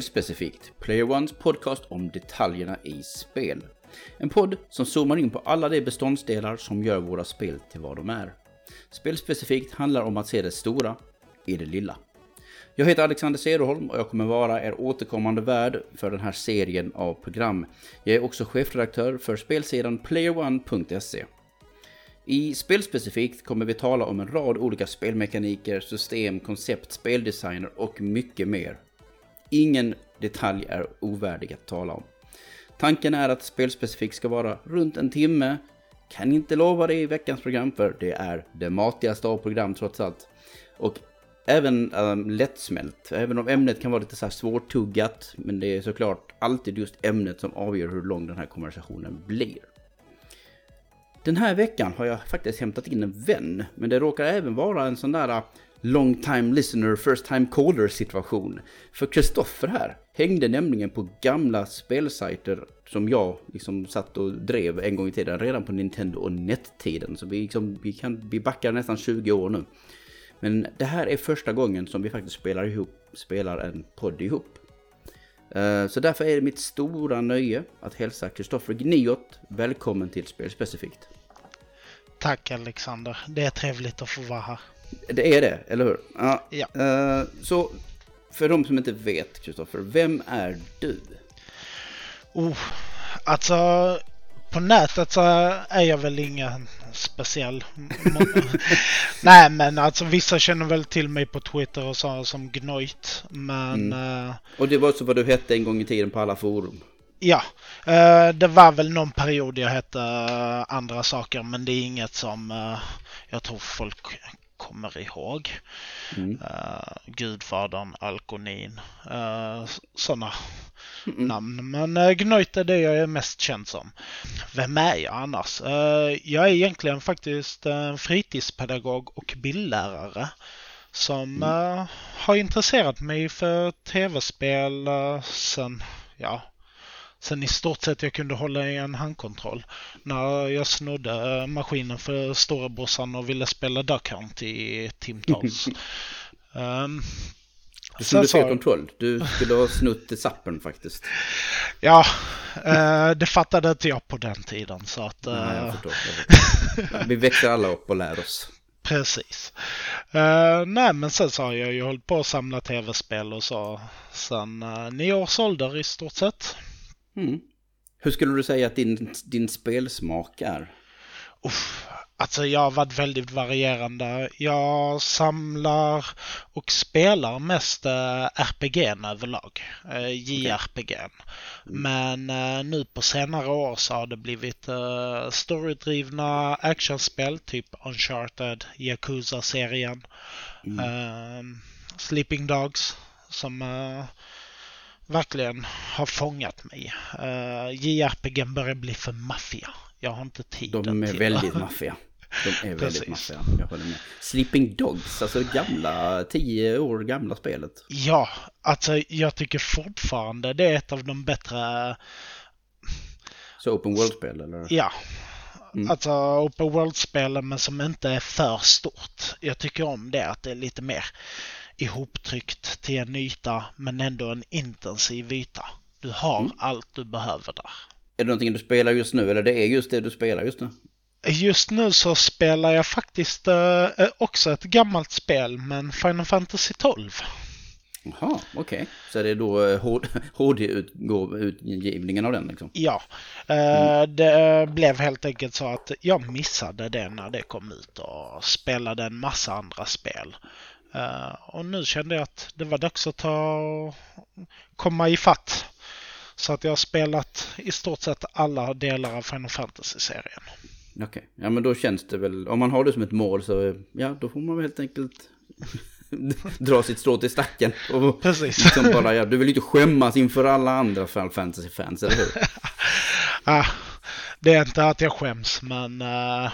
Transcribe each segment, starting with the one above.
Spelspecifikt, Player Ones podcast om detaljerna i spel. En podd som zoomar in på alla de beståndsdelar som gör våra spel till vad de är. Spelspecifikt handlar om att se det stora i det lilla. Jag heter Alexander Cederholm och jag kommer vara er återkommande värd för den här serien av program. Jag är också chefredaktör för spelsidan playerone.se. I spelspecifikt kommer vi tala om en rad olika spelmekaniker, system, koncept, speldesigner och mycket mer. Ingen detalj är ovärdig att tala om. Tanken är att spelspecifikt ska vara runt en timme. Kan inte lova det i veckans program för det är det matigaste av program trots allt. Och även um, lättsmält, även om ämnet kan vara lite så här svårtuggat. Men det är såklart alltid just ämnet som avgör hur lång den här konversationen blir. Den här veckan har jag faktiskt hämtat in en vän, men det råkar även vara en sån där long time listener, first time caller situation. För Kristoffer här hängde nämligen på gamla spelsajter som jag liksom satt och drev en gång i tiden, redan på Nintendo och NET-tiden. Så vi, liksom, vi, kan, vi backar nästan 20 år nu. Men det här är första gången som vi faktiskt spelar ihop, spelar en podd ihop. Eh, så därför är det mitt stora nöje att hälsa Kristoffer Gniot välkommen till Spelspecifikt. Tack Alexander, det är trevligt att få vara här. Det är det, eller hur? Ja. ja. Uh, så för de som inte vet, Kristoffer, vem är du? Oh, alltså på nätet så är jag väl ingen speciell. Nej men alltså vissa känner väl till mig på Twitter och så som Gnoit. Men... Mm. Uh... Och det var också vad du hette en gång i tiden på alla forum. Ja, uh, det var väl någon period jag hette uh, andra saker men det är inget som jag tror folk kommer ihåg. Mm. Uh, Gudfadern, Alkonin, uh, sådana mm. namn. Men uh, Gnoit är det jag är mest känd som. Vem är jag annars? Uh, jag är egentligen faktiskt en fritidspedagog och bildlärare som mm. har intresserat mig för tv-spel sen, ja, sen i stort sett jag kunde hålla i en handkontroll. När jag snodde maskinen för storebrorsan och ville spela Duck Hunt i timtals. um, du snodde fel kontroll. Du skulle ha snutt zappen faktiskt. Ja, uh, det fattade inte jag på den tiden så att... Uh... Nej, jag förstår, jag förstår. Vi växer alla upp och lär oss. Precis. Uh, nej, men sen så har jag ju hållit på att samla tv-spel och så sen uh, nio års ålder i stort sett. Mm. Hur skulle du säga att din, din spelsmak är? Uff, alltså jag har varit väldigt varierande. Jag samlar och spelar mest äh, RPG överlag. Äh, JRPG. Okay. Mm. Men äh, nu på senare år så har det blivit storydrivna actionspel, typ Uncharted, Yakuza-serien, mm. Sleeping Dogs som verkligen har fångat mig. Uh, JRPG börjar bli för maffia. Jag har inte tid De är väldigt maffia. De är väldigt maffia, jag håller med. Sleeping Dogs, alltså det gamla, tio år gamla spelet. Ja, alltså jag tycker fortfarande det är ett av de bättre... Så open world-spel eller? Ja. Mm. Alltså open world-spelen men som inte är för stort. Jag tycker om det, att det är lite mer ihoptryckt till en yta men ändå en intensiv yta. Du har mm. allt du behöver där. Är det någonting du spelar just nu eller det är just det du spelar just nu? Just nu så spelar jag faktiskt eh, också ett gammalt spel men Final Fantasy 12. Jaha, okej. Okay. Så det är då HD-utgivningen av den liksom? Ja. Eh, mm. Det blev helt enkelt så att jag missade det när det kom ut och spelade en massa andra spel. Uh, och nu kände jag att det var dags att ta komma i fatt. Så att jag har spelat i stort sett alla delar av Final Fantasy-serien. Okej, okay. ja men då känns det väl, om man har det som ett mål så ja, då får man väl helt enkelt dra sitt strå till stacken. Och Precis. Liksom bara, ja, du vill inte skämmas inför alla andra Final Fantasy-fans, eller hur? ah, det är inte att jag skäms, men uh,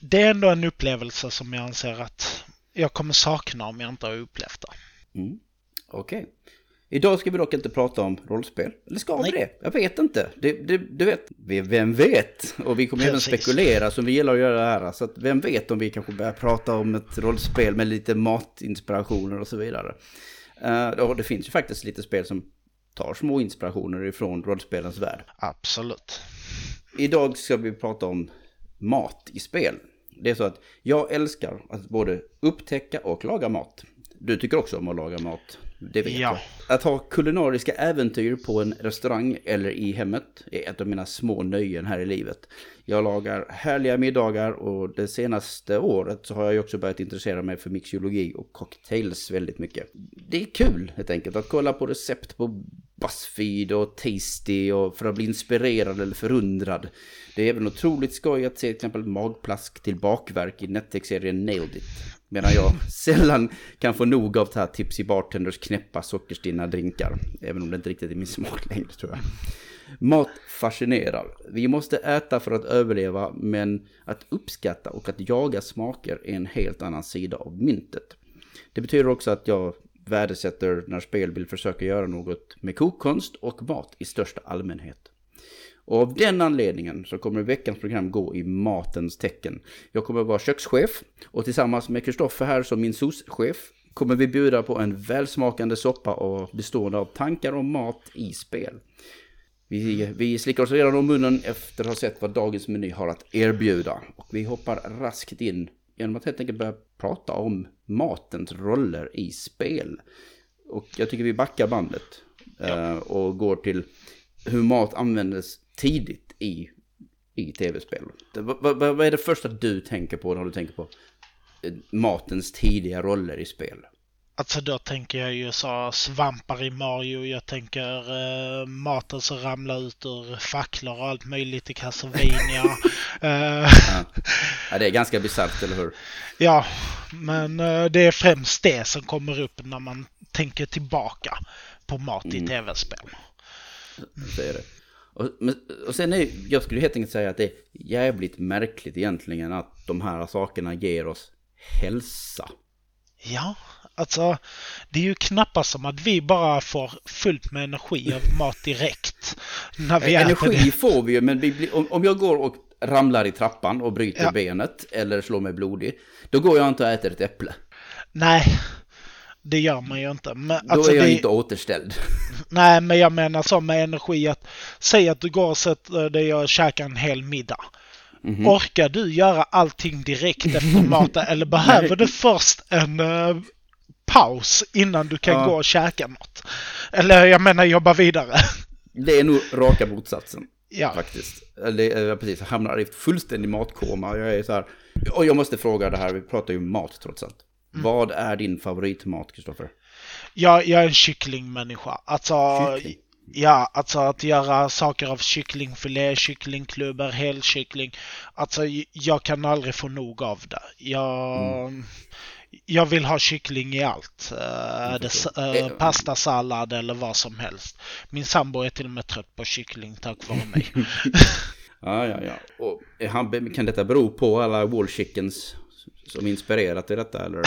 det är ändå en upplevelse som jag anser att jag kommer sakna om jag inte har upplevt det. Mm. Okej. Okay. Idag ska vi dock inte prata om rollspel. Eller ska vi det? Jag vet inte. Det, det, du vet, vem vet? Och vi kommer Precis. även spekulera som vi gillar att göra det här. Så vem vet om vi kanske börjar prata om ett rollspel med lite matinspirationer och så vidare. Uh, och det finns ju faktiskt lite spel som tar små inspirationer ifrån rollspelens värld. Absolut. Idag ska vi prata om mat i spel. Det är så att jag älskar att både upptäcka och laga mat. Du tycker också om att laga mat. Det vet ja. jag. Att ha kulinariska äventyr på en restaurang eller i hemmet är ett av mina små nöjen här i livet. Jag lagar härliga middagar och det senaste året så har jag också börjat intressera mig för mixologi och cocktails väldigt mycket. Det är kul helt enkelt att kolla på recept på Buzzfeed och Tasty och för att bli inspirerad eller förundrad. Det är även otroligt skoj att se till exempel magplask till bakverk i Netflix-serien Nailed It. Medan jag sällan kan få nog av det här Tipsy Bartenders knäppa sockerstinna drinkar. Även om det inte riktigt är min smak längre tror jag. Mat fascinerar. Vi måste äta för att överleva, men att uppskatta och att jaga smaker är en helt annan sida av myntet. Det betyder också att jag värdesätter när spel vill försöka göra något med kokkonst och mat i största allmänhet. Och av den anledningen så kommer veckans program gå i matens tecken. Jag kommer vara kökschef och tillsammans med Kristoffer här som min souschef kommer vi bjuda på en välsmakande soppa och bestående av tankar om mat i spel. Vi, vi slickar oss redan om munnen efter att ha sett vad dagens meny har att erbjuda. Och vi hoppar raskt in genom att helt enkelt börja prata om matens roller i spel. Och jag tycker vi backar bandet ja. Eh, och går till hur mat användes tidigt i, i tv-spel. Vad, vad, vad är det första du tänker på när du tänker på eh, matens tidiga roller i spel? Alltså då tänker jag ju så svampar i Mario, jag tänker uh, maten som ramlar ut ur facklor och allt möjligt i Castlevania. uh, ja. ja. det är ganska bisarrt, eller hur? Ja, men uh, det är främst det som kommer upp när man tänker tillbaka på mat i mm. tv-spel. Så är det. Och, och sen är jag skulle helt enkelt säga att det är jävligt märkligt egentligen att de här sakerna ger oss hälsa. Ja, Alltså, det är ju knappast som att vi bara får fullt med energi av mat direkt. När vi energi får vi ju, men vi om, om jag går och ramlar i trappan och bryter ja. benet eller slår mig blodig, då går jag inte och äter ett äpple. Nej, det gör man ju inte. Men, då alltså, är jag det... inte återställd. Nej, men jag menar så med energi att säg att du går och sätter dig och käkar en hel middag. Mm -hmm. Orkar du göra allting direkt efter maten eller behöver du först en uh, paus innan du kan ja. gå och käka något. Eller jag menar jobba vidare. Det är nog raka motsatsen. Ja. Faktiskt. Eller jag precis, hamnar i fullständig matkoma. Jag är så här. Och jag måste fråga det här, vi pratar ju mat trots allt. Mm. Vad är din favoritmat, Kristoffer? Ja, jag är en kycklingmänniska. Alltså, Kyckling? Ja, alltså att göra saker av kycklingfilé, kycklingklubbor, helkyckling. Alltså jag kan aldrig få nog av det. Jag, mm jag vill ha kyckling i allt. Uh, det, uh, pasta, sallad eller vad som helst. Min sambo är till och med trött på kyckling tack vare mig. ja, ja, ja. Och han, kan detta bero på alla wall chickens som inspirerat till detta eller?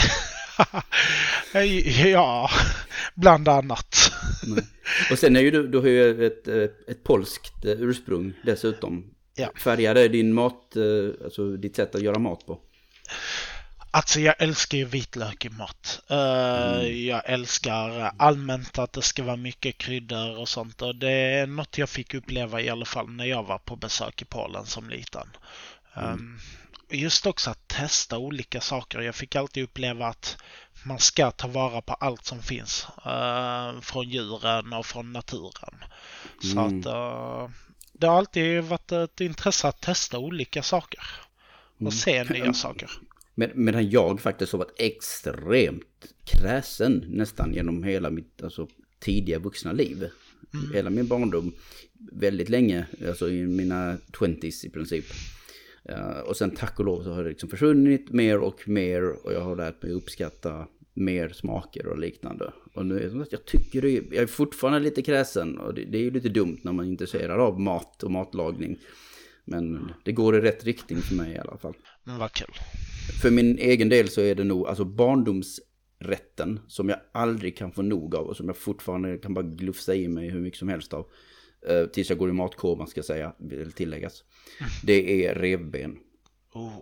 ja, bland annat. Och sen är ju du, du har ju ett, ett polskt ursprung dessutom. Ja. Färgar det din mat, alltså ditt sätt att göra mat på? Alltså jag älskar ju vitlök i mat. Uh, mm. Jag älskar allmänt att det ska vara mycket kryddor och sånt och det är något jag fick uppleva i alla fall när jag var på besök i Polen som liten. Mm. Just också att testa olika saker. Jag fick alltid uppleva att man ska ta vara på allt som finns. Uh, från djuren och från naturen. Mm. Så att uh, det har alltid varit ett intresse att testa olika saker. Och mm. se nya saker. Med, medan jag faktiskt har varit extremt kräsen nästan genom hela mitt alltså, tidiga vuxna liv. Mm. Hela min barndom, väldigt länge, alltså i mina 20s i princip. Uh, och sen tack och lov så har det liksom försvunnit mer och mer och jag har lärt mig uppskatta mer smaker och liknande. Och nu är det att jag tycker det är, jag är fortfarande lite kräsen och det, det är ju lite dumt när man är intresserad av mat och matlagning. Men det går i rätt riktning för mig i alla fall. Men vad kul. För min egen del så är det nog alltså barndomsrätten som jag aldrig kan få nog av och som jag fortfarande kan bara glufsa i mig hur mycket som helst av. Eh, tills jag går i matkoma ska säga, vill tilläggas. Det är revben. Oh.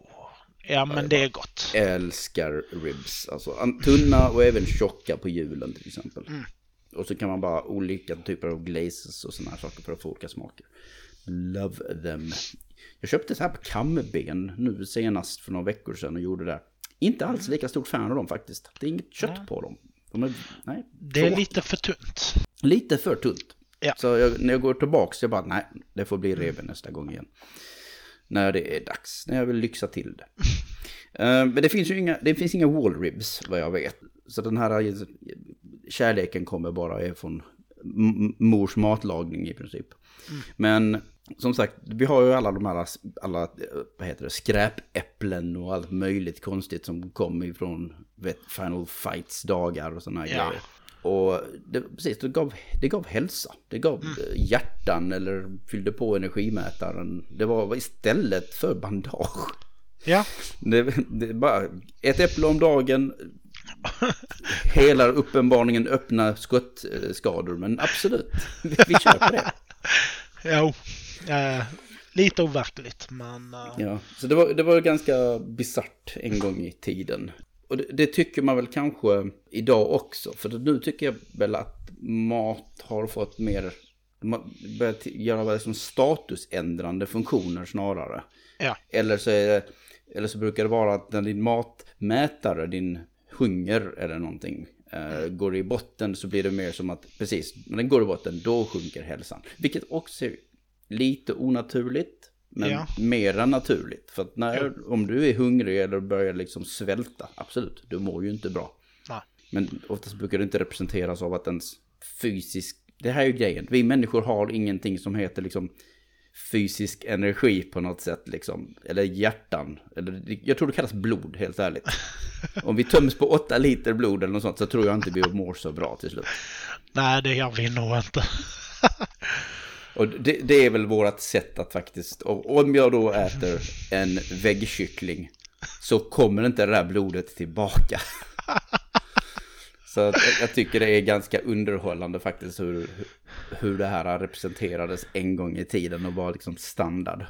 Ja men det är gott. Jag älskar ribs. Alltså tunna och även tjocka på julen till exempel. Mm. Och så kan man bara olika typer av glazes och sådana här saker för att få olika smaker. Love them. Jag köpte så här på kamben nu senast för några veckor sedan och gjorde det. Inte alls lika stort fan av dem faktiskt. Det är inget kött på dem. De är, nej, Det är lite för tunt. Lite för tunt. Ja. Så jag, när jag går tillbaks, jag bara nej, det får bli reven nästa gång igen. När det är dags, när jag vill lyxa till det. Eh, men det finns ju inga, det finns inga wall ribs vad jag vet. Så den här eh, kärleken kommer bara från mors matlagning i princip. Men som sagt, vi har ju alla de här, alla, vad heter det, skräpäpplen och allt möjligt konstigt som kommer ifrån vet, Final Fights dagar och sådana Ja. grejer. Och det, precis, det gav, det gav hälsa. Det gav Mm. hjärtan eller fyllde på energimätaren. Det var istället för bandage. Ja, Det, det bara ett äpple om dagen. Hela uppenbarligen öppna skottskador. Men absolut, vi, vi på det. jo. Eh, lite overkligt, men... eh, Ja, så det var, det var ganska bisarrt en gång i tiden. Och det, det tycker man väl kanske idag också. För nu tycker jag väl att mat har fått mer, börjat göra liksom statusändrande funktioner snarare. Ja. Eller så, det, eller så brukar det vara att när din matmätare, din hunger eller någonting eh, går i botten så blir det mer som att precis, när den går i botten då sjunker hälsan. Vilket också är lite onaturligt. Men Ja. mer än naturligt. För att när, om du är hungrig eller börjar liksom svälta, absolut, du mår ju inte bra. Nej. Men oftast brukar det inte representeras av att ens fysisk... Det här är ju grejen. Vi människor har ingenting som heter liksom fysisk energi på något sätt liksom. Eller hjärtan. Eller, jag tror det kallas blod, helt ärligt. Om vi töms på åtta liter blod eller något sånt så tror jag inte vi mår så bra till slut. Nej, det gör vi nog inte. Och det, det är väl vårt sätt att faktiskt, och om jag då äter en väggkyckling så kommer inte det där blodet tillbaka. Så jag, jag tycker det är ganska underhållande faktiskt hur, hur det här representerades en gång i tiden och var liksom standard.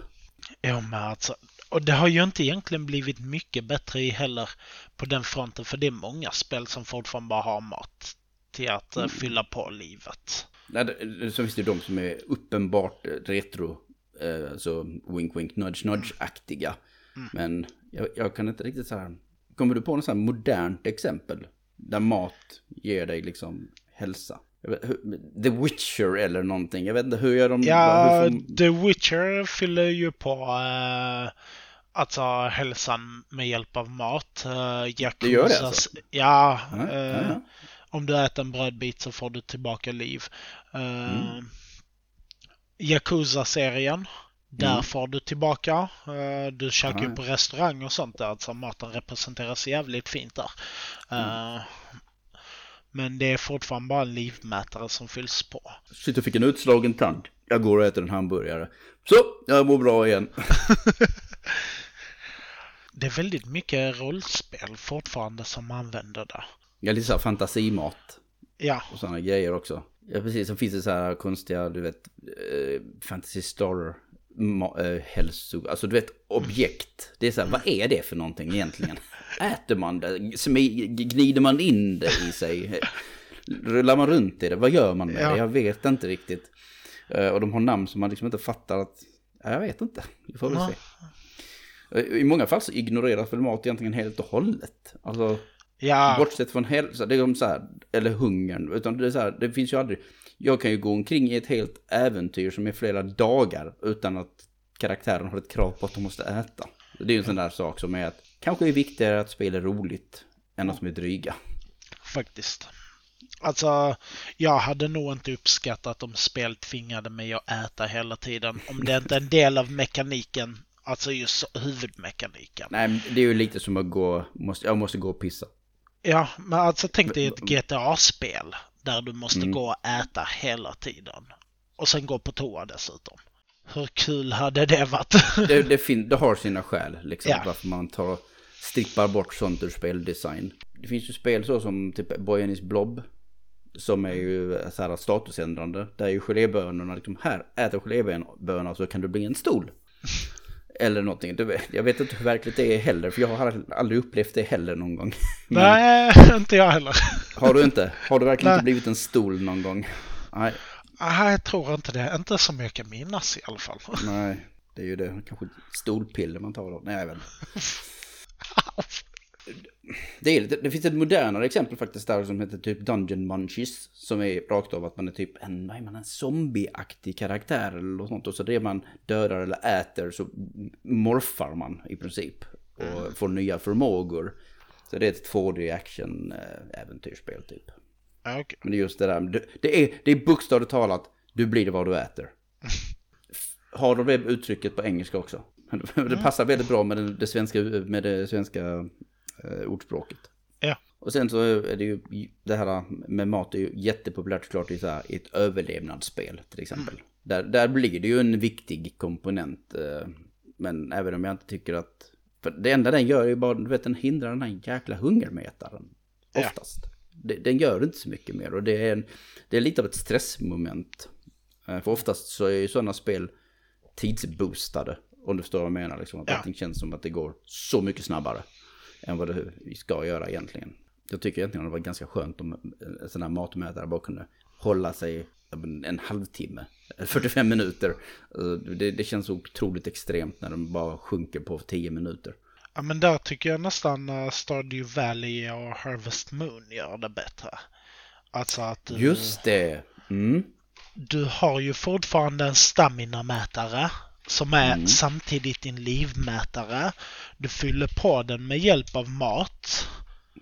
Ja, men alltså. Och det har ju inte egentligen blivit mycket bättre i heller på den fronten. För det är många spel som fortfarande bara har mat till att mm. fylla på livet. Nej, Så finns det de som är uppenbart retro, eh, så wink wink nudge nudge-aktiga. Men jag, jag kan inte riktigt så här, kommer du på något så här modernt exempel? Där mat ger dig liksom hälsa? The Witcher eller någonting, jag vet inte hur gör de? Ja, hur får- The Witcher fyller ju på eh, alltså hälsan med hjälp av mat. Uh, Det gör det alltså? Ja, eh, ja, ja. Om du äter en brödbit så får du tillbaka liv. Uh, Mm. Yakuza-serien. Där Mm. får du tillbaka. Eh, du käkar ju på restaurang och sånt där. Alltså maten representeras jävligt fint där. Mm. Eh, Men det är fortfarande bara en livmätare som fylls på. Shit, jag fick en utslagen tand. Jag går och äter en hamburgare. Så, jag mår bra igen. Det är väldigt mycket rollspel fortfarande som använder det. Är lite så här fantasimat. Ja, och sådana grejer också. Ja, precis. Så finns det så här konstiga, du vet, eh, fantasy star ma- eh, hälso... Alltså du vet, objekt. Det är så här, vad är det för någonting egentligen? Äter man det? Gnider man in det i sig? Rullar man runt i det? Vad gör man med Ja. det? Jag vet inte riktigt. Eh, och de har namn som man liksom inte fattar att... Ja, jag vet inte. Vi får väl Ja. se. I många fall så ignoreras väl mat egentligen helt och hållet. Alltså... ja, Bortsett från hälsa, det är så här, eller hungern, utan det är så här, det finns ju aldrig, jag kan ju gå omkring i ett helt äventyr som är flera dagar utan att karaktären har ett krav på att de måste äta. Det är ju en sån där sak som är att, kanske är viktigare att spela roligt än att de är dryga. faktiskt. Alltså, jag hade nog inte uppskattat om spel tvingade mig att äta hela tiden. Om det inte är en del av mekaniken, alltså just huvudmekaniken. Nej, det är ju lite som att gå, måste, jag måste gå och pissa. Ja, men alltså tänk dig ett GTA-spel där du måste Mm. gå och äta hela tiden. Och sen gå på toa dessutom. Hur kul hade det varit? Det, det, fin, det har sina skäl, liksom, Ja. varför man tar, strippar bort sånt ur speldesign. Det finns ju spel så som typ His Blob, som är ju så här statusändrande. Där är ju gelébönorna liksom, här, äter gelébönor så kan du bli en stol. Eller någonting. Jag vet inte hur verkligt det är heller, för jag har aldrig upplevt det heller någon gång. Men... Nej, inte jag heller. Har du inte? Har du verkligen Nej. inte blivit en stol någon gång? Nej. Nej, jag tror inte det. Inte som jag kan minnas i alla fall. Nej, det är ju det. Kanske stolpiller man tar då. Nej, jag vet inte. Det, är, det, det finns ett modernare exempel faktiskt där som heter typ Dungeon Munchies. Som är rakt av att man är typ en, vad är man, en zombieaktig karaktär eller något sånt. Och så det man dödar eller äter så morfar man i princip. Och mm. får nya förmågor. Så det är ett 2D action äventyrsspel typ. Okay. Men det är just det där, det är, det är bokstavligt talat, du blir vad du äter. Har de det uttrycket på engelska också? Det mm. passar väldigt bra med det, svenska, med det svenska eh, ordspråket. Ja. Och sen så är det ju det här med mat är ju jättepopulärt såklart i, så här, i ett överlevnadsspel till exempel. Mm. Där, där blir det ju en viktig komponent. Eh, men även om jag inte tycker att... För det enda den gör är ju bara, du vet den hindrar den här jäkla hungermätaren. Oftast. Ja. Det, den gör inte så mycket mer och det är, en, det är lite av ett stressmoment. Eh, för oftast så är ju sådana spel tidsboostade. Om du förstår vad jag menar. Liksom, att ja. allting känns som att det går så mycket snabbare än vad det ska göra egentligen. Jag tycker egentligen att det var ganska skönt om en sån här matmätare bara kunde hålla sig en halvtimme, 45 minuter. Det, det känns otroligt extremt när de bara sjunker på 10 minuter. Ja men där tycker jag nästan uh, Stardew Valley och Harvest Moon gör det bättre. Alltså att du, Just det. Mm. Du har ju fortfarande en stamina-mätare som är mm. samtidigt din livmätare. Du fyller på den med hjälp av mat.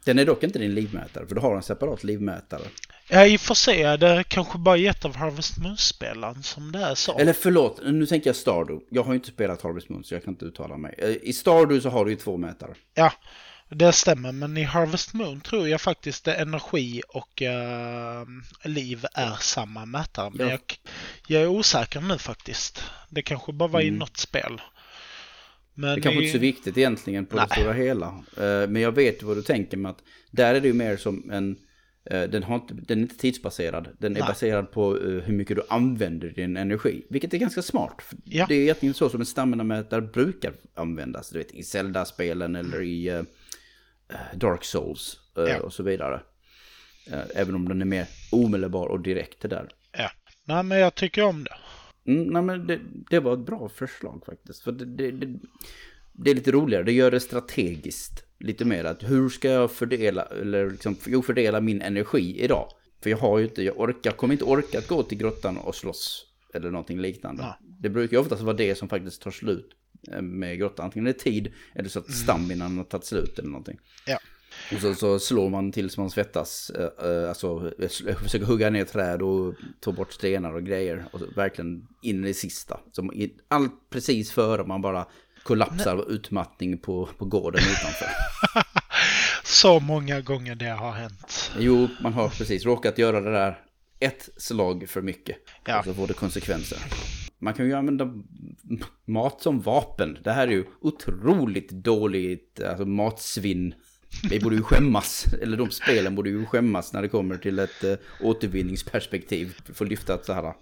Den är dock inte din livmätare, för du har en separat livmätare. Ja, i och för sig det är kanske bara ett av Harvest Moon-spelen som det är så. Eller förlåt, nu tänker jag Stardew. Jag har ju inte spelat Harvest Moon så jag kan inte uttala mig. Eh, I Stardew så har du ju två mätare. Ja, det stämmer. Men i Harvest Moon tror jag faktiskt att energi och uh, liv är samma mätare. Men ja. jag, jag, är osäker nu faktiskt. Det kanske bara var mm. i något spel. Men det kanske i... inte är så viktigt egentligen på Nej. det stora hela. Uh, men jag vet vad du tänker med att där är det ju mer som en Eh, den, har inte, den är inte tidsbaserad. Den är Nej. baserad på uh, hur mycket du använder din energi. Vilket är ganska smart. Ja. Det är egentligen så som en stamina-mätare brukar användas. Du vet, I Zelda-spelen eller i uh, Dark Souls uh, ja. och så vidare. även om den är mer omedelbar och direkt där. Ja, nej men jag tycker om det. Mm, nej men det, det, var ett bra förslag faktiskt. För det, det, det, det är lite roligare, det gör det strategiskt lite mer att hur ska jag fördela, eller liksom, jo, fördela min energi idag? För jag har ju inte, jag orkar, kommer inte orka att gå till grottan och slåss eller någonting liknande. Ja. Det brukar ju oftast vara det som faktiskt tar slut eh, med grottan. Antingen är det tid eller så att mm. staminan har tagit slut eller någonting. Ja. Och så, så slår man tills man svettas, äh, alltså försöker hugga ner träd och ta bort stenar och grejer. Och så, verkligen in i det sista. Som allt precis före man bara kollapsar av utmattning på, på gården utanför. så många gånger det har hänt. Jo, man har precis råkat göra det där ett slag för mycket. Ja. Och så får det konsekvenser. Man kan ju använda mat som vapen. Det här är ju otroligt dåligt alltså matsvinn. Vi borde ju skämmas, eller de spelen borde ju skämmas när det kommer till ett uh, återvinningsperspektiv. Få lyfta ett så här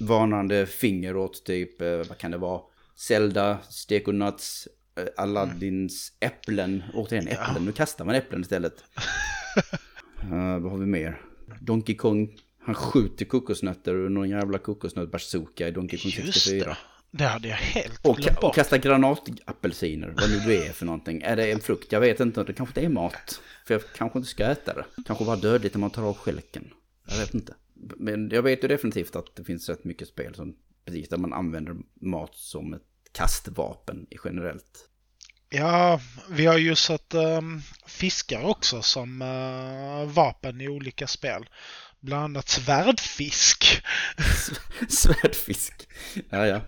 varnande finger åt typ, uh, vad kan det vara, Zelda, Stekonuts, eh, Aladdins äpplen. Återigen äpplen, nu kastar man äpplen istället. uh, vad har vi mer? Donkey Kong, han skjuter kokosnötter och någon jävla kokosnöt bazooka i Donkey Kong 64. Det. det hade jag helt och, glömt bort. Och kasta granatapelsiner, vad nu det är för någonting. Är det en frukt? Jag vet inte, det kanske inte är mat. För jag kanske inte ska äta det. Kanske bara dödligt när man tar av skälken. Jag vet inte. Men jag vet ju definitivt att det finns rätt mycket spel som precis där man använder mat som ett kastvapen generellt. Ja, vi har ju sett um, fiskar också som uh, vapen i olika spel. Bland annat svärdfisk. svärdfisk. Ja, ja.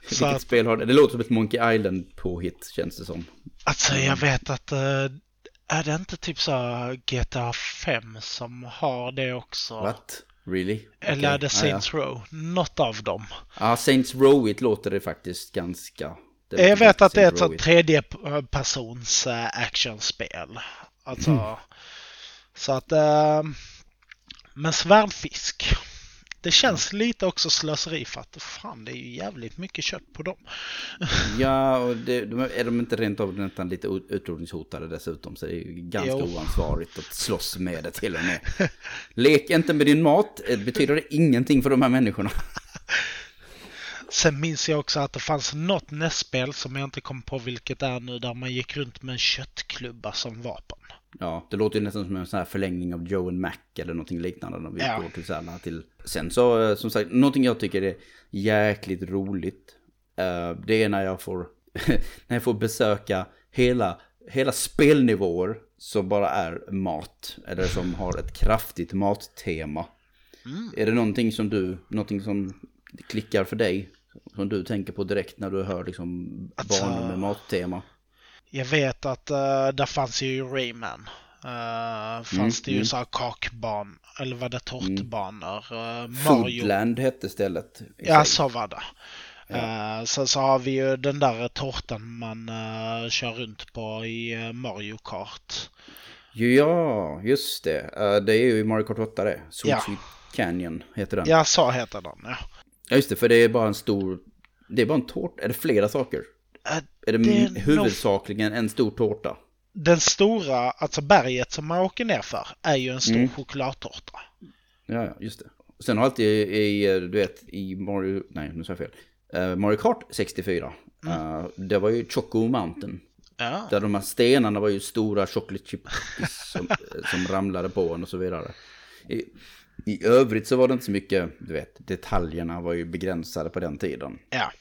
Vilket att, spel har det? Det låter som ett Monkey Island påhitt känns det som. Alltså jag vet att uh, är det inte typ så GTA 5 som har det också? What? Really? Eller okay. är det Saints ah, ja. Row? Något av dem. Ja, Saints Row låter det faktiskt ganska... Det jag vet att det är ett tredje persons uh, actionspel. Alltså, mm. så att... Uh, men svärdfisk. Det känns lite också slöseri för att fan det är ju jävligt mycket kött på dem. Ja, och det, de, är de inte rent av nästan lite utrotningshotade dessutom så det är ju ganska jo. oansvarigt att slåss med det till och med. Lek inte med din mat, det betyder det ingenting för de här människorna. Sen minns jag också att det fanns något nästspel som jag inte kom på vilket är nu där man gick runt med en köttklubba som vapen. Ja, det låter ju nästan som en sån här förlängning av Joe and Mac eller någonting liknande. Om vi ja. går till, här, till. Sen så, eh, som sagt, någonting jag tycker är jäkligt roligt. Uh, det är när jag får, när jag får besöka hela, hela spelnivåer som bara är mat. Eller som har ett kraftigt mattema. Mm. Är det någonting som du, någonting som klickar för dig? Som du tänker på direkt när du hör liksom barn med mattema? Jag vet att uh, där fanns ju Rayman. Uh, fanns mm, det ju mm. så här kakban, eller var det tårtbanor? Uh, Mario. Foodland hette stället. Ja, så var det. Ja. Uh, sen så har vi ju den där tårtan man uh, kör runt på i uh, Mario Kart. Ja, just det. Uh, det är ju Mario Kart 8 det. Sweet ja. Canyon heter den. Ja, så heter den, ja. Ja, just det, för det är bara en stor... Det är bara en tårta, är det flera saker? Äh, är det, det huvudsakligen en stor tårta? Den stora, alltså berget som man åker ner för, är ju en stor mm. chokladtårta. Ja, ja, just det. Sen har alltid i, du vet, i Mario, nej nu sa jag fel. Uh, Mario Kart 64, mm. uh, det var ju Choco Mountain. Ja. Där de här stenarna var ju stora chocolate chip som, som ramlade på en och så vidare. I, I övrigt så var det inte så mycket, du vet, detaljerna var ju begränsade på den tiden. Ja.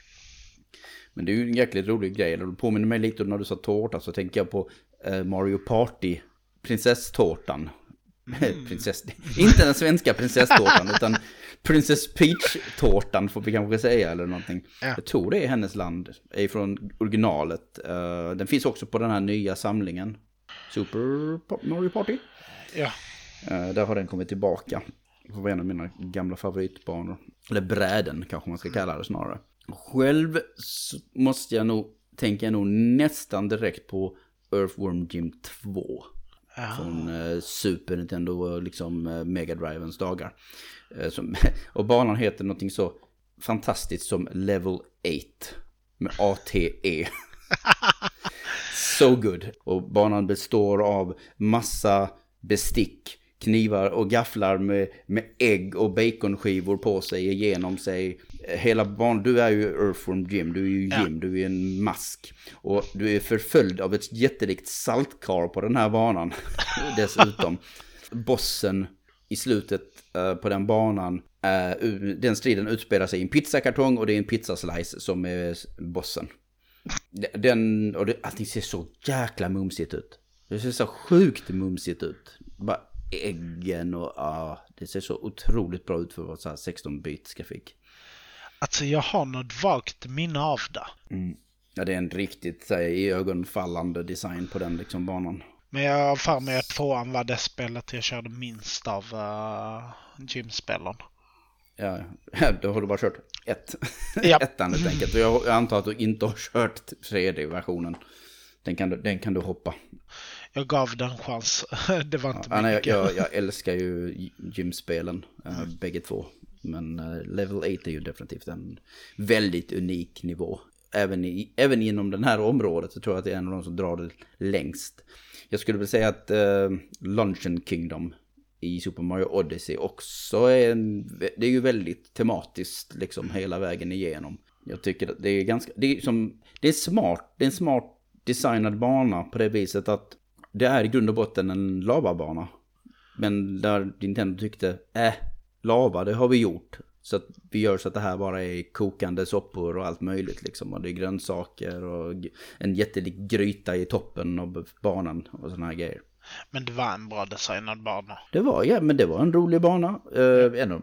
Men det är ju en jäkligt rolig grej. Det påminner mig lite när du sa tårta så tänker jag på eh, Mario Party, prinsesstårtan. Mm. Prinsess, inte den svenska prinsesstårtan utan Princess Peach-tårtan får vi kanske säga eller någonting. Ja. Jag tror det är hennes land, är från originalet. Uh, den finns också på den här nya samlingen. Super Mario Party. Ja. Uh, där har den kommit tillbaka. Det var en av mina gamla favoritbanor. Eller bräden kanske man ska kalla det snarare. Själv måste jag nog, tänker jag nog nästan direkt på Earthworm Jim 2. Ja. Från eh, Super Nintendo och liksom eh, Mega Drivens dagar. Eh, som, och banan heter någonting så fantastiskt som Level 8. Med ATE. so good. Och banan består av massa bestick knivar och gafflar med, med ägg och baconskivor på sig igenom sig. Hela banan, du är ju Earthworm Jim, du är ju Jim, ja. du är en mask. Och du är förföljd av ett jättelikt saltkar på den här banan. Dessutom. Bossen i slutet uh, på den banan, uh, den striden utspelar sig i en pizzakartong och det är en pizzaslice som är bossen. Den, och det, allting ser så jäkla mumsigt ut. Det ser så sjukt mumsigt ut. Bara äggen och ja, det ser så otroligt bra ut för att vara så här 16-bits grafik. Alltså jag har något vagt minne av det. Mm. Ja, det är en riktigt så här, i ögonfallande design på den liksom banan. Men jag har för mig att tvåan var det spelet jag körde minst av uh, Jim-spelen. Ja, då har du bara kört ett. Ja. Ettan helt enkelt. Jag antar att du inte har kört 3D-versionen. Den kan, du, den kan du hoppa jag gav den en chans. det var inte ja, mycket. Jag, jag, jag, älskar ju gymspelen, äh, bägge två. Men äh, Level 8 är ju definitivt en väldigt unik nivå. Även, i, även inom det här området så tror jag att det är en av de som drar det längst. Jag skulle vilja säga att äh, Luncheon Kingdom i Super Mario Odyssey också är en, det är ju väldigt tematiskt liksom hela vägen igenom. Jag tycker att det är ganska, det är som, det är smart, det är en smart designad bana på det viset att det är i grund och botten en lavabana. Men där Nintendo tyckte, äh, lava det har vi gjort. Så att vi gör så att det här bara är kokande soppor och allt möjligt liksom. Och det är grönsaker och en jättelik gryta i toppen av banan och sådana här grejer. Men det var en bra designad bana. Det var, ja, men det var en rolig bana. Uh, ändå,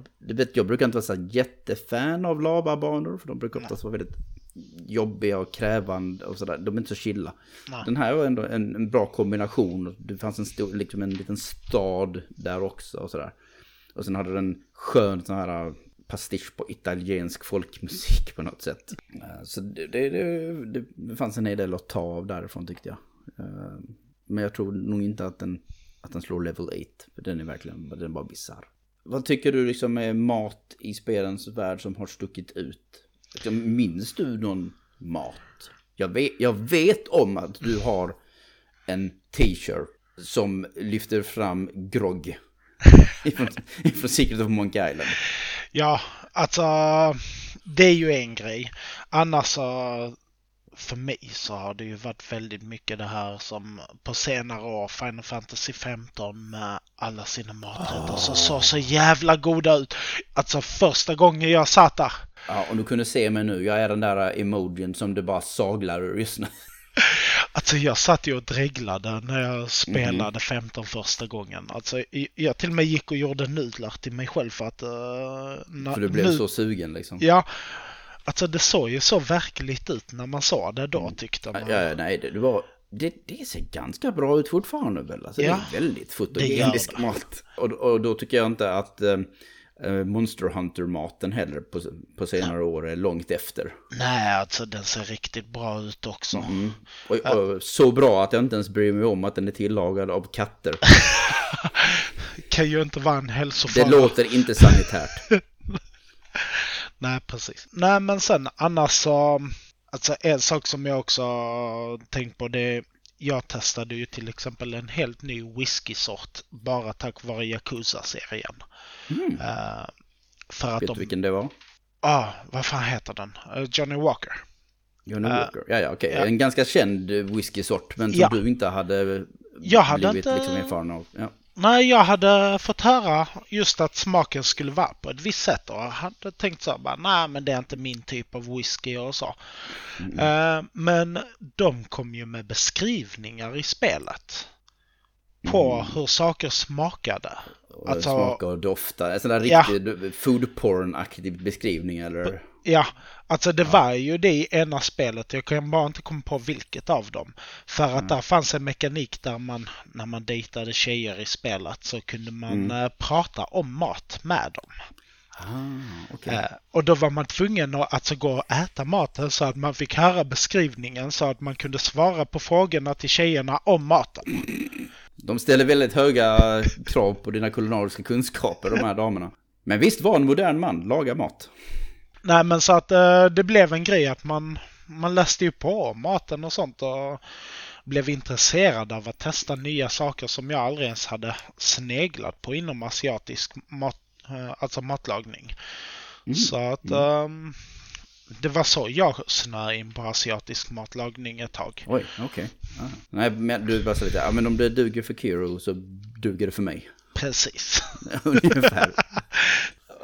jag brukar inte vara så jättefan av lavabanor, för de brukar oftast vara väldigt jobbiga och krävande och sådär. De är inte så chilla. Nej. Den här var ändå en, en, bra kombination. Det fanns en, stor, liksom en liten stad där också och sådär. Och sen hade den skön sån här pastisch på italiensk folkmusik på något sätt. Eh, så det, det, det, det fanns en hel del att ta av därifrån tyckte jag. Eh, men jag tror nog inte att den, att den slår level 8. För den är verkligen, den är bara bisarr. vad tycker du liksom är mat i spelens värld som har stuckit ut? Liksom, minns du någon mat? Jag vet, jag vet om att du har en t-shirt som lyfter fram grogg ifrån, ifrån Secret of Monkey Island. Ja, alltså det är ju en grej. Annars så för mig så har det ju varit väldigt mycket det här som på senare år Final Fantasy 15 med alla sina maträtter oh. som såg så jävla goda ut. Alltså första gången jag satt där. Ja, och du kunde se mig nu. Jag är den där emojin som du bara saglar ur just nu. Alltså jag satt ju och dreglade när jag spelade mm. 15 första gången. Alltså jag till och med gick och gjorde nudlar till mig själv för att... Uh, för du blev nu... så sugen liksom? Ja. Alltså det såg ju så verkligt ut när man sa det då mm. tyckte man. Ja, nej, det, var... Det, det ser ganska bra ut fortfarande väl? Alltså, ja, det är väldigt fotogenisk mat. Och, och då tycker jag inte att... Eh, Monster Hunter-maten heller på, på senare år är långt efter. Nej, alltså den ser riktigt bra ut också. Mm. Och, och, så bra att jag inte ens bryr mig om att den är tillagad av katter. kan ju inte vara en hälsofara. Det låter inte sanitärt. Nej, precis. Nej, men sen annars så... Alltså en sak som jag också tänkt på det jag testade ju till exempel en helt ny whiskysort bara tack vare Yakuza-serien. Mm. Uh, för att Vet du vilken det var? Ja, ah, vad fan heter den? Uh, Johnny Walker. Johnny uh, Walker, ja ja okej. Okay. Ja. En ganska känd whiskysort men som ja. du inte hade jag hade blivit inte... liksom erfaren av. Ja. Nej, jag hade fått höra just att smaken skulle vara på ett visst sätt och jag hade tänkt så bara, nej men det är inte min typ av whisky och så. Mm. Uh, men de kom ju med beskrivningar i spelet på hur saker smakade. Alltså, smaka och dofta, en sån där riktig ja. food porn-aktig beskrivning eller? Ja, alltså det ja. var ju det i ena spelet. Jag kan bara inte komma på vilket av dem. För att mm. där fanns en mekanik där man, när man dejtade tjejer i spelet så kunde man mm. äh, prata om mat med dem. Ah, okay. äh, och då var man tvungen att alltså gå och äta maten så att man fick höra beskrivningen så att man kunde svara på frågorna till tjejerna om maten. De ställer väldigt höga krav på dina kulinariska kunskaper, de här damerna. Men visst var en modern man laga mat? Nej, men så att eh, det blev en grej att man, man läste ju på maten och sånt och blev intresserad av att testa nya saker som jag aldrig ens hade sneglat på inom asiatisk mat, eh, alltså matlagning. Mm. Så att mm. Det var så jag snöade in på asiatisk matlagning ett tag. Oj, okej. Okay. Ah. Nej, men du bara så lite, ja men om det duger för Kiro så duger det för mig. Precis. Ungefär.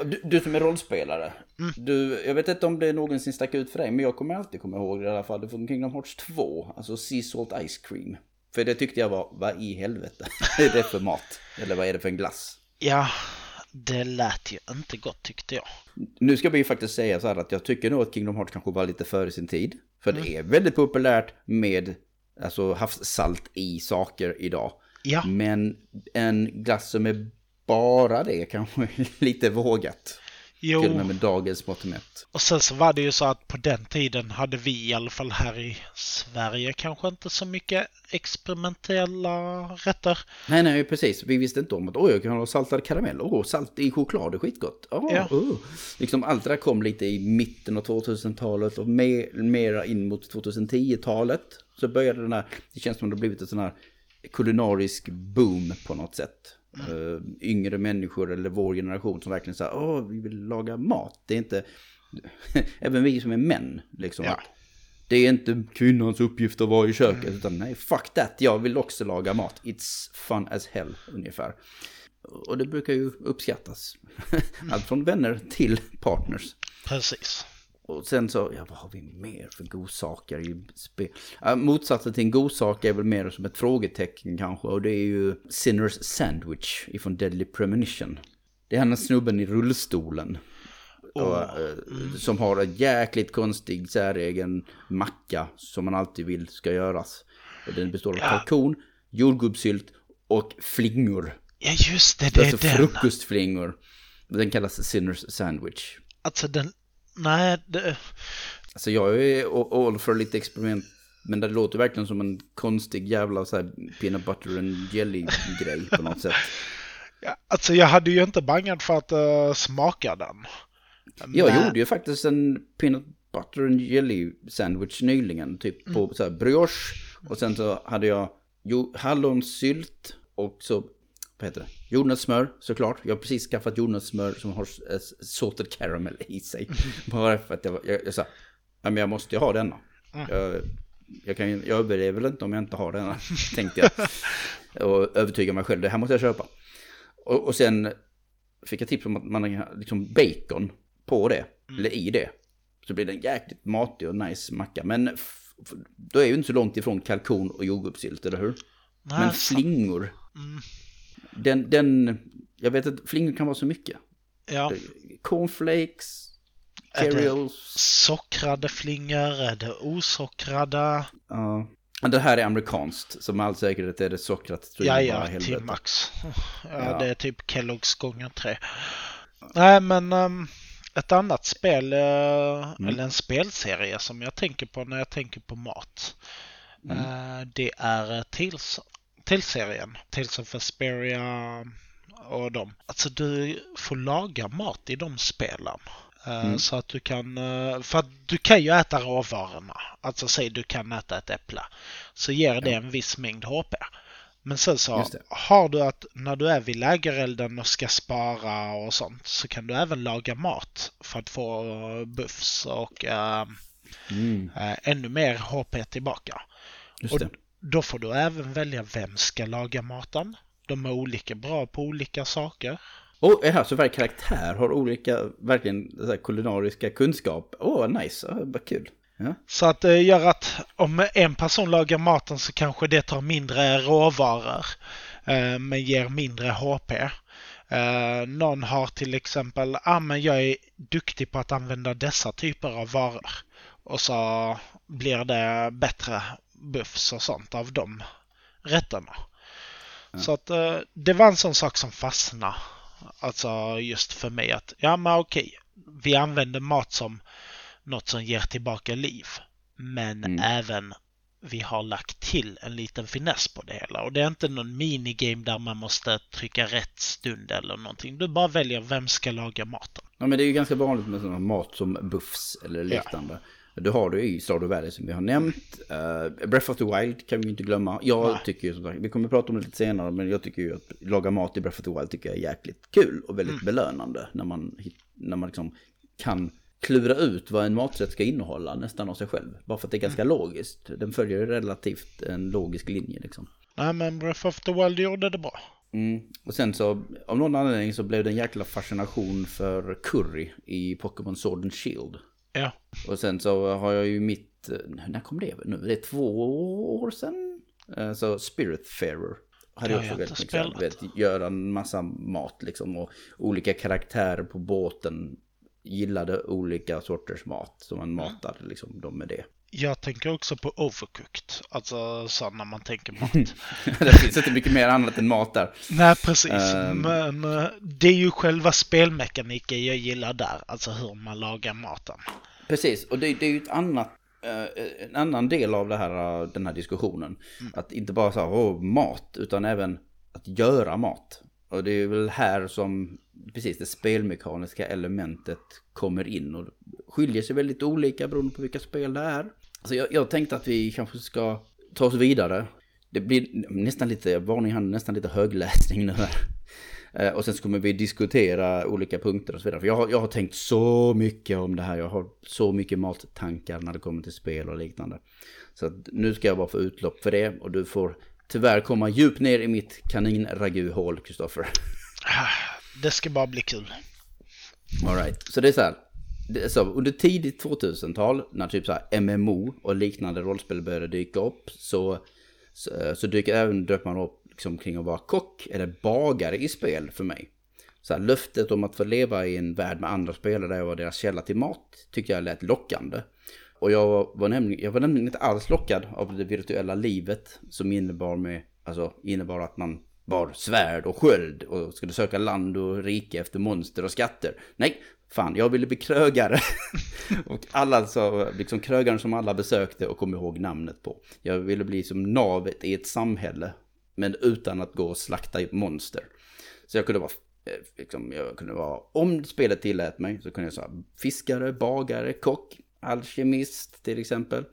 Du, du, som är rollspelare, mm. du, jag vet inte om det någonsin stack ut för dig, men jag kommer alltid komma ihåg det i alla fall, det från Kingdom Hearts 2, alltså Sea Salt Ice Cream. För det tyckte jag var, vad i helvete är det för mat? Eller vad är det för en glass? Ja, det lät ju inte gott tyckte jag. Nu ska vi faktiskt säga så här att jag tycker nog att Kingdom Hearts kanske var lite före sin tid. För mm. det är väldigt populärt med alltså, havssalt i saker idag. Ja. Men en glass som är bara det kanske är lite vågat. Jo. Till och med med dagens mått mätt. Och sen så var det ju så att på den tiden hade vi i alla fall här i Sverige kanske inte så mycket experimentella rätter. Nej, nej, precis. Vi visste inte om att oj, jag kan ha saltad karamell. Åh, salt i choklad är skitgott. Oh, ja. oh. Liksom allt det där kom lite i mitten av 2000-talet och mer, mera in mot 2010-talet. Så började den här, det känns som att det blivit en sån här kulinarisk boom på något sätt. Uh, yngre människor eller vår generation som verkligen säger åh, vi vill laga mat. Det är inte, även vi som är män, liksom. Ja. Det är inte kvinnans uppgift att vara i köket, mm. utan nej, fuck that, jag vill också laga mat. It's fun as hell, ungefär. Och det brukar ju uppskattas. Allt från vänner till partners. Precis. Och sen så, ja vad har vi mer för godsaker i spel? Äh, motsatsen till en godsak är väl mer som ett frågetecken kanske. Och det är ju Sinners Sandwich ifrån Deadly Premonition. Det är han snubben i rullstolen. Oh. Och, äh, som har en jäkligt konstig säregen macka som man alltid vill ska göras. Och den består av ja. kalkon, jordgubbssylt och flingor. Ja just det, det är alltså den. frukostflingor. Den kallas Sinners Sandwich. Alltså den Nej, det... Alltså jag är all för lite experiment. Men det låter verkligen som en konstig jävla så här peanut butter and jelly grej på något sätt. Ja, alltså jag hade ju inte bangat för att uh, smaka den. Jag Men... gjorde ju faktiskt en peanut butter and jelly sandwich nyligen. Typ på mm. så här brioche. Och sen så hade jag jo, hallonsylt och så, vad heter det? Jordnötssmör såklart. Jag har precis skaffat jordnötssmör som har salted caramel i sig. Bara för att jag, jag, jag sa, men jag måste ju ha denna. Mm. Jag, jag, kan, jag överlever väl inte om jag inte har denna, tänkte jag. Och övertyga mig själv, det här måste jag köpa. Och, och sen fick jag tips om att man har liksom bacon på det, mm. eller i det. Så blir det en jäkligt matig och nice macka. Men då är ju inte så långt ifrån kalkon och jordgubbssylt, eller hur? Nej, Men flingor. Mm. Den, den, jag vet att flingor kan vara så mycket. Ja. Cornflakes, Cheerios. Sockrade flingor, är det osockrade? Ja. Det här är amerikanskt, så med all säkerhet är det sockrat. Ja, ja, till max. Ja, ja, det är typ Kellogg's gånger tre. Nej, men um, ett annat spel, uh, mm. eller en spelserie som jag tänker på när jag tänker på mat. Mm. Uh, det är Tales, Tales-serien. Tales of Asperia och dem. Alltså du får laga mat i de spelen. Eh, mm. Så att du kan, eh, för att du kan ju äta råvarorna. Alltså säg du kan äta ett äpple. Så ger det en viss mängd HP. Men sen så har du att när du är vid lägerelden och ska spara och sånt så kan du även laga mat för att få buffs och äh, mm. äh, ännu mer HP tillbaka. och då får du även välja vem ska laga maten. De är olika bra på olika saker. Och här så varje karaktär har olika, verkligen så kulinariska kunskap. Åh, oh, nice, oh, vad kul. Ja. Så att det gör att om en person lagar maten så kanske det tar mindre råvaror eh, men ger mindre HP. Eh, någon har till exempel, ah, men jag är duktig på att använda dessa typer av varor. Och så blir det bättre buffs och sånt av de rätterna. Ja. Så att eh, det var en sån sak som fastnade Alltså just för mig att, ja men okej, vi använder mat som något som ger tillbaka liv. Men mm. även vi har lagt till en liten finess på det hela. Och det är inte någon minigame där man måste trycka rätt stund eller någonting. Du bara väljer vem ska laga maten. Ja men det är ju ganska vanligt med sådana mat som buffs eller liknande. Ja. Du har det i Stardew Valley som vi har nämnt. Uh, Breath of the Wild kan vi inte glömma. Jag Nej. tycker ju som sagt, vi kommer att prata om det lite senare, men jag tycker ju att laga mat i Breath of the Wild tycker jag är jäkligt kul och väldigt mm. belönande. När man, när man liksom kan klura ut vad en maträtt ska innehålla nästan av sig själv. Bara för att det är ganska mm. logiskt. Den följer ju relativt en logisk linje liksom. Nej men Breath of the Wild gjorde det bra. Mm. Och sen så, av någon anledning så blev det en jäkla fascination för curry i Pokémon Sword and Shield. Ja. Och sen så har jag ju mitt, när kom det nu? Det är två år sedan. Eh, så Spiritfarer. Hade jag också väldigt mycket, vet, göra en massa mat liksom och olika karaktärer på båten gillade olika sorters mat. Så man matade liksom dem med det. Jag tänker också på overcooked, alltså så när man tänker mat. det finns inte mycket mer annat än mat där. Nej, precis. Um... Men det är ju själva spelmekaniken jag gillar där, alltså hur man lagar maten. Precis, och det, det är ju ett annat uh, en annan del av det här, den här diskussionen. Mm. Att inte bara säga oh, mat, utan även att göra mat. Och det är väl här som precis det spelmekaniska elementet kommer in och skiljer sig väldigt olika beroende på vilka spel det är. Så jag, jag tänkte att vi kanske ska ta oss vidare. Det blir nästan lite, varning här, nästan lite högläsning nu här. Eh, och sen så kommer vi diskutera olika punkter och så vidare. För jag har, jag har tänkt så mycket om det här. Jag har så mycket mattankar när det kommer till spel och liknande. Så nu ska jag bara få utlopp för det. Och du får tyvärr komma djupt ner i mitt kaninraguhål, Kristoffer. Det ska bara bli kul. Alright, så det är så här så, under tidigt 2000-tal, när typ så här MMO och liknande rollspel började dyka upp, så, så, så dyker även dök man upp liksom kring att vara kock eller bagare i spel för mig. Så här, löftet om att få leva i en värld med andra spelare där jag var deras källa till mat tyckte jag lät lockande. Och jag var, nämligen, jag var nämligen inte alls lockad av det virtuella livet som innebar, med, alltså, innebar att man bar svärd och sköld och skulle söka land och rike efter monster och skatter. Nej, fan, jag ville bli krögare. och alla sa, liksom krögaren som alla besökte och kom ihåg namnet på. Jag ville bli som navet i ett samhälle, men utan att gå och slakta monster. Så jag kunde vara, eh, liksom, jag kunde vara, om spelet tillät mig så kunde jag säga fiskare, bagare, kock, alkemist till exempel.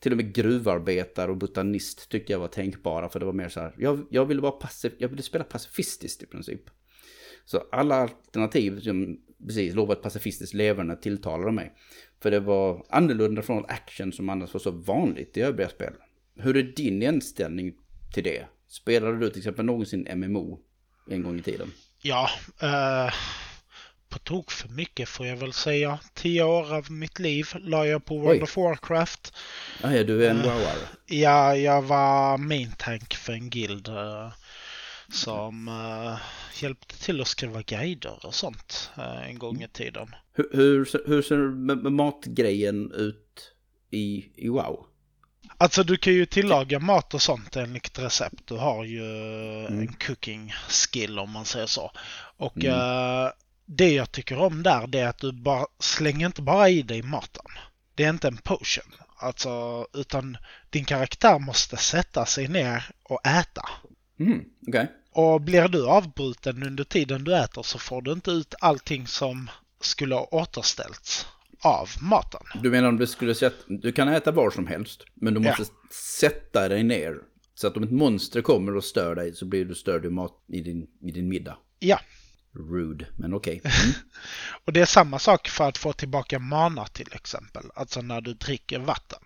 Till och med gruvarbetare och botanist tyckte jag var tänkbara för det var mer så här, jag, jag ville vara passiv, jag ville spela pacifistiskt i princip. Så alla alternativ som precis lovat ett pacifistiskt leverne tilltalade mig. För det var annorlunda från action som annars var så vanligt i övriga spel. Hur är din inställning till det? Spelade du till exempel någonsin MMO en gång i tiden? Ja, eh, på tok för mycket får jag väl säga. Tio år av mitt liv la jag på World Oj. of Warcraft. Ah, ja, du är en eh, woware. Ja, jag var main tank för en guild. Eh, som uh, hjälpte till att skriva guider och sånt uh, en gång i tiden. Hur, hur, hur ser matgrejen ut i, i WoW? Alltså du kan ju tillaga mat och sånt enligt recept. Du har ju mm. en cooking skill om man säger så. Och mm. uh, det jag tycker om där det är att du bara slänger inte bara i dig maten. Det är inte en potion. Alltså, utan din karaktär måste sätta sig ner och äta. Mm, okay. Och blir du avbruten under tiden du äter så får du inte ut allting som skulle ha återställts av maten. Du menar om du skulle sätta, du kan äta var som helst, men du måste ja. sätta dig ner. Så att om ett monster kommer och stör dig så blir du störd i, mat, i, din, i din middag. Ja. Rude, men okej. Okay. Mm. och det är samma sak för att få tillbaka mana till exempel. Alltså när du dricker vatten.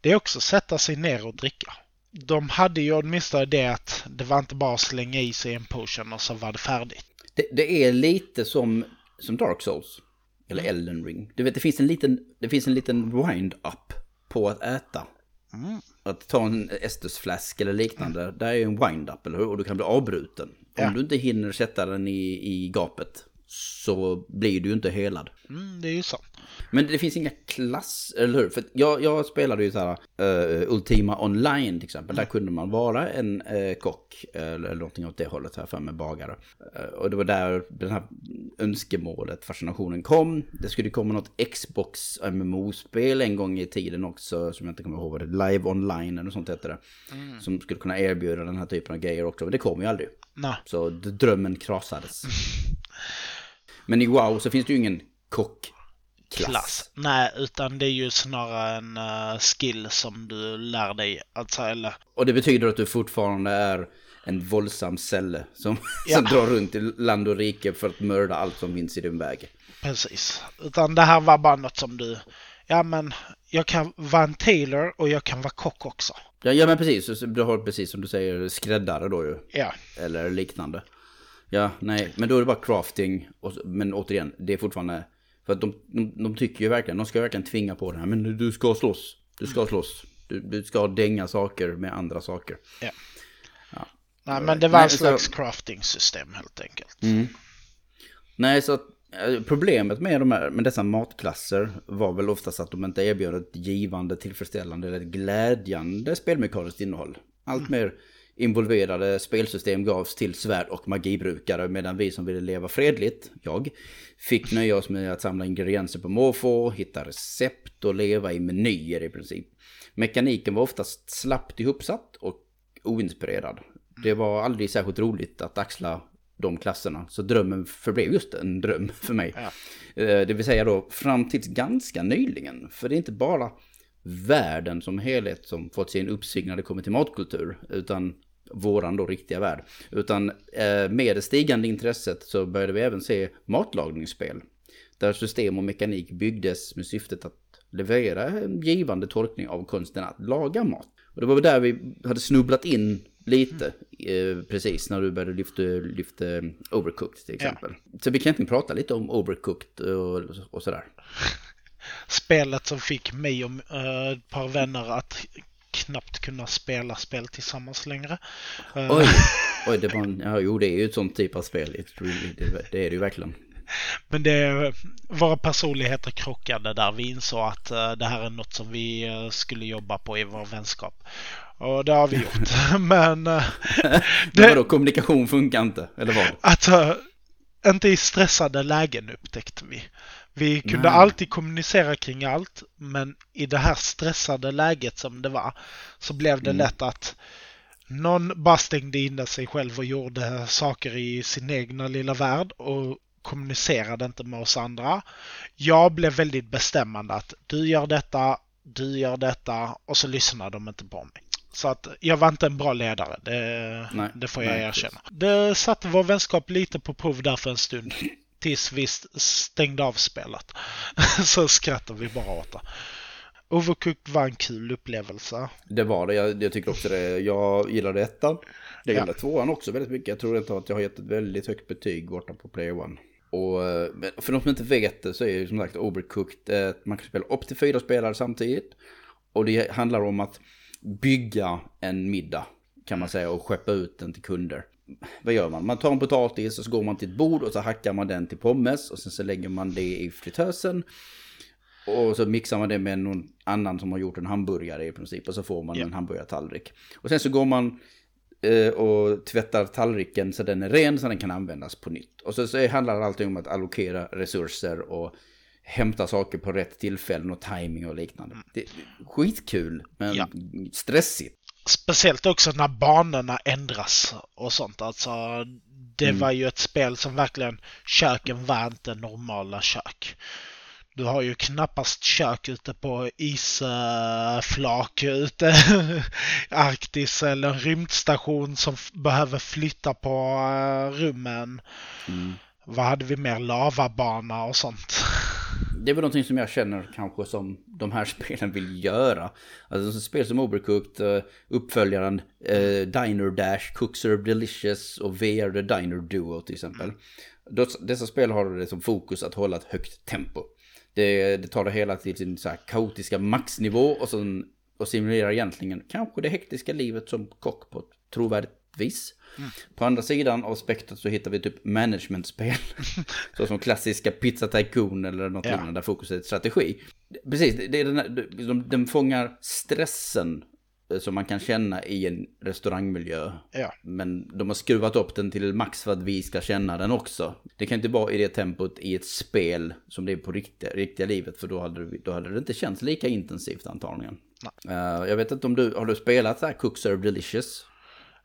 Det är också sätta sig ner och dricka de hade ju åtminstone det att det var inte bara att slänga i sig en potion och så var det färdigt. Det, det är lite som, som Dark Souls. Eller mm. Elden Ring. Du vet, det finns en liten, det finns en liten wind-up på att äta. Mm. Att ta en Estus flask eller liknande. Mm. Där är ju en wind-up, eller hur? Och du kan bli avbruten. Ja. Om du inte hinner sätta den i, i gapet så blir du ju inte helad. Mm, det är ju så. Men det finns inga klass, eller hur? För jag, jag spelade ju så här uh, Ultima Online till exempel. Där kunde man vara en uh, kock eller, eller någonting åt det hållet här för med bagare. Uh, och det var där den här önskemålet, fascinationen kom. Det skulle komma något Xbox MMO-spel en gång i tiden också som jag inte kommer ihåg vad det Live Online eller sånt heter det. Mm. Som skulle kunna erbjuda den här typen av grejer också. Men det kom ju aldrig. Nej. Så drömmen krasades. Men i WoW så finns det ju ingen kock Klass. klass. Nej, utan det är ju snarare en uh, skill som du lär dig att eller... Och det betyder att du fortfarande är en våldsam celle som, ja. som drar runt i land och rike för att mörda allt som finns i din väg. Precis. Utan det här var bara något som du... Ja, men jag kan vara en tailor och jag kan vara kock också. Ja, ja men precis. Du har precis som du säger skräddare då ju. Ja. Eller liknande. Ja, nej, men då är det bara crafting. Och, men återigen, det är fortfarande för att de, de, de tycker ju verkligen, de ska verkligen tvinga på det här. Men du ska slåss. Du ska mm. slåss. Du, du ska dänga saker med andra saker. Ja. ja. Nej men det var en slags crafting-system helt enkelt. Mm. Nej så eh, problemet med, de här, med dessa matklasser var väl oftast att de inte erbjöd ett givande, tillfredsställande eller glädjande spelmekaniskt innehåll. Allt mm. mer involverade spelsystem gavs till svärd och magibrukare medan vi som ville leva fredligt, jag, fick nöja oss med att samla ingredienser på måfå, hitta recept och leva i menyer i princip. Mekaniken var oftast slappt ihopsatt och oinspirerad. Det var aldrig särskilt roligt att axla de klasserna. Så drömmen förblev just en dröm för mig. Ja. Eh, det vill säga då fram tills ganska nyligen. För det är inte bara världen som helhet som fått sin uppsving när det kommer till matkultur. Utan våran då riktiga värld. Utan eh, med det stigande intresset så började vi även se matlagningsspel. Där system och mekanik byggdes med syftet att leverera en givande tolkning av konsten att laga mat. Och det var där vi hade snubblat in lite eh, precis när du började lyfta, lyfta Overcooked till exempel. Ja. Så vi kan egentligen prata lite om Overcooked och, och sådär. Spelet som fick mig och uh, ett par vänner att knappt kunna spela spel tillsammans längre. Eh, oj, oj det, var en, ja, jo, det är ju ett sånt typ av spel. Det, är det ju verkligen. Men det, våra personligheter krockade där. Vi insåg att uh, det här är något som vi uh, skulle jobba på i vår vänskap. Och det har vi gjort. Men... Det, vadå, kommunikation funkar inte? Eller vad? Att, inte i stressade lägen upptäckte vi. Vi kunde Nej. alltid kommunicera kring allt, men i det här stressade läget som det var så blev det mm. lätt att Någon bara stängde in sig själv och gjorde saker i sin egna lilla värld och kommunicerade inte med oss andra. Jag blev väldigt bestämmande att du gör detta, du gör detta och så lyssnar de inte på mig. Så att jag var inte en bra ledare, det, nej, det får jag nej, erkänna. Precis. Det satte vår vänskap lite på prov där för en stund. Tills vi stängde av spelet. så skrattade vi bara åt det. Overcooked var en kul upplevelse. Det var det, jag, jag tycker också det. Jag gillade ettan. Jag gillade ja. tvåan också väldigt mycket. Jag tror inte att jag har gett ett väldigt högt betyg borta på Player One. Och för de som inte vet det så är ju som sagt Overcooked, eh, man kan spela upp till fyra spelare samtidigt. Och det handlar om att bygga en middag kan man säga och skeppa ut den till kunder. Vad gör man? Man tar en potatis och så går man till ett bord och så hackar man den till pommes och sen så lägger man det i fritösen. Och så mixar man det med någon annan som har gjort en hamburgare i princip och så får man ja. en hamburgartallrik. Och sen så går man eh, och tvättar tallriken så den är ren så den kan användas på nytt. Och så, så handlar det alltid om att allokera resurser och hämta saker på rätt tillfällen och timing och liknande. Det är skitkul, men ja. stressigt. Speciellt också när banorna ändras och sånt. Alltså, det mm. var ju ett spel som verkligen, köken var inte normala kök. Du har ju knappast kök ute på isflak ute Arktis eller en rymdstation som behöver flytta på eh, rummen. Mm. Vad hade vi mer? Lavabana och sånt. Det är väl någonting som jag känner kanske som de här spelen vill göra. Alltså spel som Overcooked, eh, uppföljaren eh, Diner Dash, Cook Serve Delicious och VR The Diner Duo till exempel. Dessa spel har det som fokus att hålla ett högt tempo. Det, det tar det hela till sin så här kaotiska maxnivå och, sen, och simulerar egentligen kanske det hektiska livet som kock på ett trovärdigt vis. Mm. På andra sidan av spektrat så hittar vi typ managementspel. så som klassiska Pizza Tycoon eller något ja. liknande där fokuset är strategi. Precis, det är den, här, de, de fångar stressen eh, som man kan känna i en restaurangmiljö. Ja. Men de har skruvat upp den till max för att vi ska känna den också. Det kan inte vara i det tempot i ett spel som det är på riktiga, riktiga livet. För då hade, då hade det inte känts lika intensivt antagligen. Uh, jag vet inte om du, har du spelat så här Cook Serve Delicious?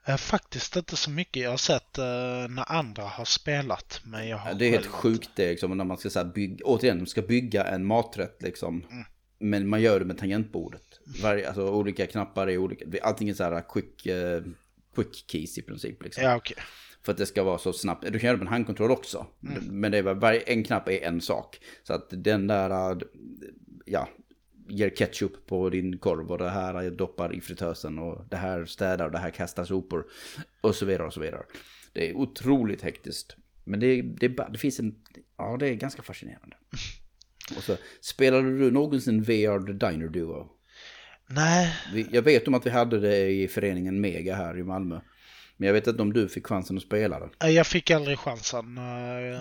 Eh, faktiskt inte så mycket. Jag har sett uh, när andra har spelat. Men jag har det är helt sjukt det liksom, när man ska så här, bygga, återigen, man ska bygga en maträtt liksom. Mm. Men man gör det med tangentbordet. Varje, alltså olika knappar är olika. Allting är så här quick, uh, quick keys i princip. Liksom. Ja. Okay. För att det ska vara så snabbt. Du kan göra det med en handkontroll också. Mm. Men det är varje, en knapp är en sak. Så att den där, ja, ger ketchup på din korv och det här doppar i fritösen och det här städar och det här kastar sopor och så vidare och så vidare. Det är otroligt hektiskt. Men det, det, det finns en, ja det är ganska fascinerande. Och så spelade du någonsin VR The Diner Duo? Nej. Jag vet om att vi hade det i föreningen Mega här i Malmö. Men jag vet inte om du fick chansen att spela det. Jag fick aldrig chansen.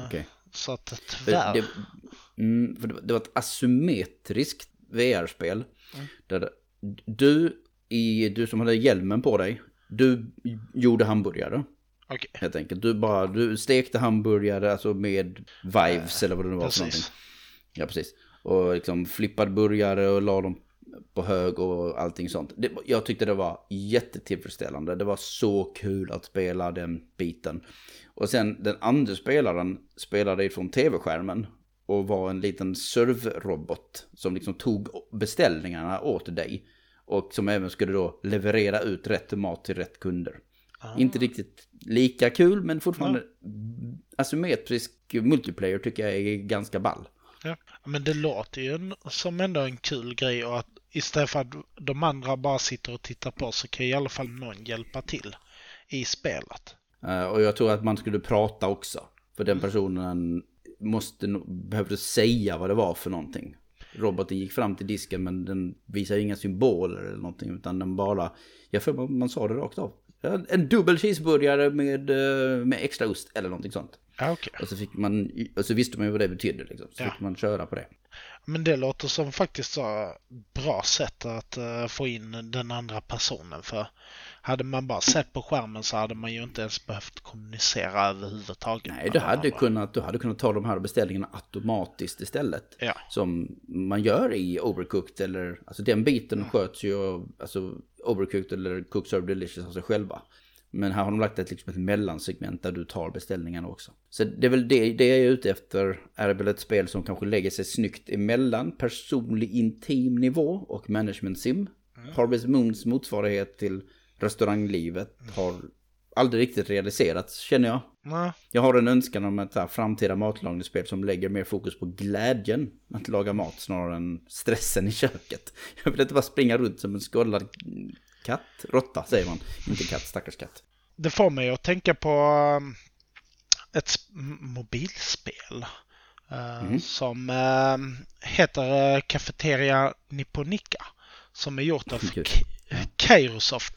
Okay. Så att tyvärr. Det, det, mm, för det var ett asymmetriskt VR-spel. Mm. Där du, i, du som hade hjälmen på dig, du gjorde hamburgare. Okay. Helt enkelt. Du bara, du stekte hamburgare alltså med vibes äh, eller vad det nu var precis. för någonting. Ja, precis. Och liksom flippade burgare och la dem på hög och allting sånt. Det, jag tyckte det var jättetillfredsställande. Det var så kul att spela den biten. Och sen den andra spelaren spelade ifrån tv-skärmen och var en liten servrobot som liksom tog beställningarna åt dig. Och som även skulle då leverera ut rätt mat till rätt kunder. Ah. Inte riktigt lika kul men fortfarande ja. asymmetrisk multiplayer tycker jag är ganska ball. Ja, men det låter ju som ändå en kul grej och att istället för att de andra bara sitter och tittar på så kan i alla fall någon hjälpa till i spelet. Uh, och jag tror att man skulle prata också. För den personen måste, behövde säga vad det var för någonting. Roboten gick fram till disken men den visade inga symboler eller någonting utan den bara, jag för man, man sa det rakt av. En dubbel cheeseburgare med, eh, med extra ost eller någonting sånt. Okay. Och så fick man, och så visste man ju vad det betydde liksom. Så ja. fick man köra på det. Men det låter som faktiskt så bra sätt att uh, få in den andra personen för hade man bara sett på skärmen så hade man ju inte ens behövt kommunicera överhuvudtaget. Nej, du hade, kunnat, du hade kunnat ta de här beställningarna automatiskt istället. Ja. Som man gör i Overcooked eller, alltså den biten mm. sköts ju alltså, Overcooked eller Cook Serve Delicious av sig själva. Men här har de lagt ett, liksom ett mellansegment där du tar beställningarna också. Så det är väl det, det jag är ute efter. Är väl ett spel som kanske lägger sig snyggt emellan personlig intim nivå och management sim. Mm. Harvest Moons motsvarighet till restauranglivet har aldrig riktigt realiserats känner jag. Mm. Jag har en önskan om ett här framtida matlagningsspel som lägger mer fokus på glädjen att laga mat snarare än stressen i köket. Jag vill inte bara springa runt som en skållad katt, råtta säger man, inte katt, stackars katt. Det får mig att tänka på um, ett mobilspel mm. som um, heter Cafeteria Nipponica. Som är gjort av Kairosoft,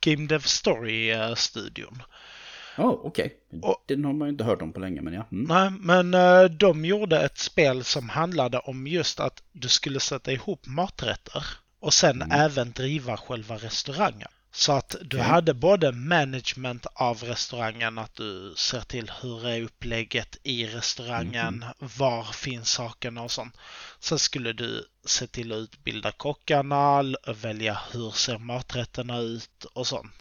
Game Dev Story-studion. Oh, okej. Okay. Den har man ju inte hört om på länge, men ja. Mm. Nej, men uh, de gjorde ett spel som handlade om just att du skulle sätta ihop maträtter och sen mm. även driva själva restaurangen. Så att du okay. hade både management av restaurangen, att du ser till hur är upplägget i restaurangen, mm. var finns sakerna och sånt. Sen skulle du se till att utbilda kockarna, välja hur ser maträtterna ut och sånt.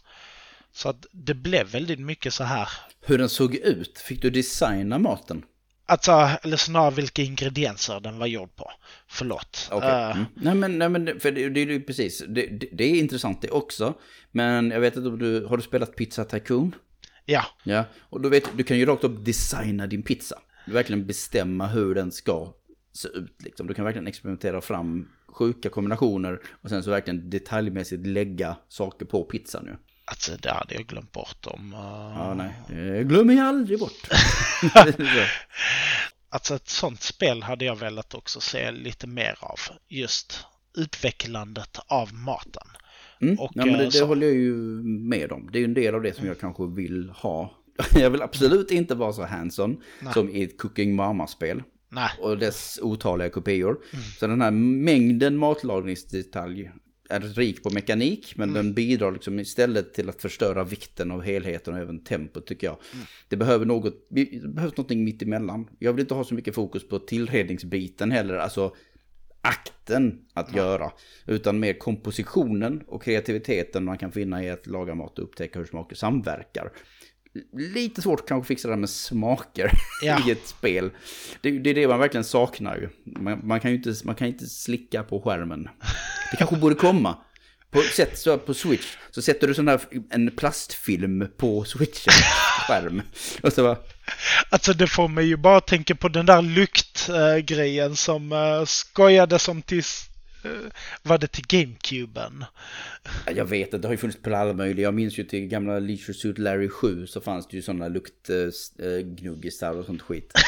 Så att det blev väldigt mycket så här. Hur den såg ut? Fick du designa maten? Alltså, eller snarare vilka ingredienser den var gjord på. Förlåt. Okay. Uh, mm. Nej men, nej, men för det, det, det precis, det, det, det, är intressant det också. Men jag vet inte om du, har du spelat Pizza Tycoon? Ja. Ja, och då vet du kan ju rakt upp designa din pizza. Du verkligen bestämma hur den ska se ut liksom. Du kan verkligen experimentera fram sjuka kombinationer och sen så verkligen detaljmässigt lägga saker på pizzan nu. Alltså det hade jag glömt bort om... Uh... Ja, nej. Det glömmer jag aldrig bort. alltså ett sånt spel hade jag velat också se lite mer av. Just utvecklandet av maten. Mm. Och, ja, men det, eh, det håller jag ju med om. Det är ju en del av det som jag kanske vill ha. Jag vill absolut inte vara så hands-on som i ett Cooking Mama-spel. Och dess otaliga kopior. Mm. Så den här mängden matlagningsdetalj är rik på mekanik, men mm. den bidrar liksom istället till att förstöra vikten av helheten och även tempot tycker jag. Mm. Det, behöver något, det behövs någonting mitt emellan. Jag vill inte ha så mycket fokus på tillredningsbiten heller, alltså akten att ja. göra. Utan mer kompositionen och kreativiteten man kan finna i att laga mat och upptäcka hur smaker samverkar lite svårt kanske att fixa det här med smaker ja. i ett spel. Det, det, är det man verkligen saknar ju. Man, man, kan ju inte, man kan inte slicka på skärmen. Det kanske borde komma. På, sätt, så på Switch så sätter du sån här, en plastfilm på Switchen skärm. Och så bara... Alltså det får mig ju bara tänka på den där luktgrejen som äh, skojade som tills var det till GameCuben? Jag vet inte, det har ju funnits på alla möjliga. Jag minns ju till gamla Leisure Suit Larry 7 så fanns det ju sådana luktgnuggisar och sånt skit.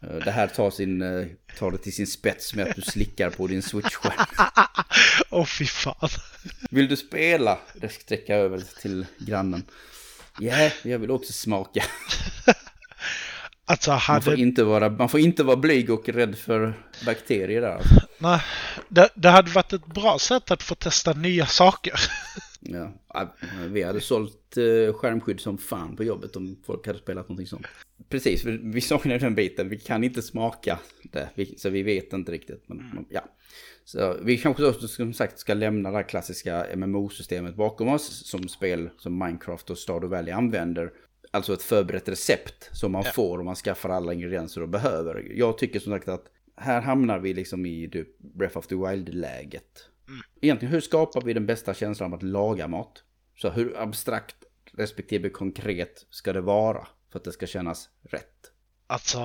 Eh, det här tar, sin, eh, tar det till sin spets med att du slickar på din Switch-skärm. Åh oh, fy fan. Vill du spela? Det sträcka över till grannen. Ja, yeah, jag vill också smaka. Alltså hade... man, får inte vara, man får inte vara blyg och rädd för bakterier där. Alltså. Nej, det, det hade varit ett bra sätt att få testa nya saker. Ja, vi hade sålt eh, skärmskydd som fan på jobbet om folk hade spelat någonting sånt. Precis, vi saknar den biten. Vi kan inte smaka det, så vi vet inte riktigt. Men, mm. ja. Så vi kanske också som sagt ska lämna det här klassiska MMO-systemet bakom oss som spel som Minecraft och Stardew Valley använder alltså ett förberett recept som man ja. får om man skaffar alla ingredienser och behöver. Jag tycker som sagt att här hamnar vi liksom i typ Breath of the Wild-läget. Mm. Egentligen, hur skapar vi den bästa känslan av att laga mat? Så hur abstrakt respektive konkret ska det vara för att det ska kännas rätt? Alltså,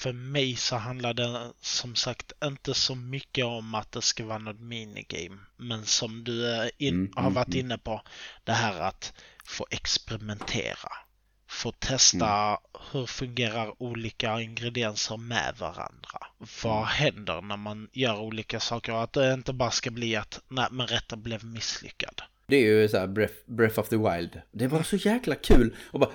för mig så handlar det som sagt inte så mycket om att det ska vara något minigame. Men som du in, mm, har mm, varit mm. inne på, det här att få experimentera. Få testa mm. hur fungerar olika ingredienser med varandra. Vad mm. händer när man gör olika saker? Och att det inte bara ska bli att nej men rätten blev misslyckad. Det är ju så här Breath, Breath of the Wild. Det var så jäkla kul. Och bara...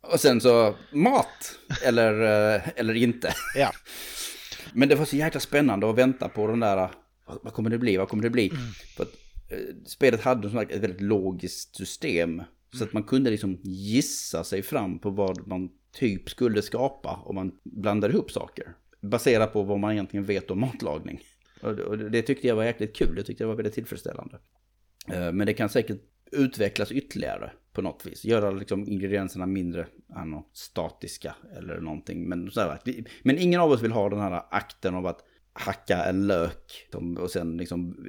Och sen så mat. Eller, eh, eller inte. Ja. Men det var så jäkla spännande att vänta på den där... Vad kommer det bli? Vad kommer det bli? Mm. För att Eh, spelet hade ett väldigt logiskt system. Mm. Så att man kunde liksom gissa sig fram på vad man typ skulle skapa om man blandade ihop saker. Baserat på vad man egentligen vet om matlagning. Och, det tyckte jag var jäkligt kul, jag tyckte det var väldigt tillfredsställande. Eh, men det kan säkert utvecklas ytterligare på något vis. Göra liksom ingredienserna mindre ano, statiska eller någonting. Men, så här, men ingen av oss vill ha den här akten av att hacka en lök och sen liksom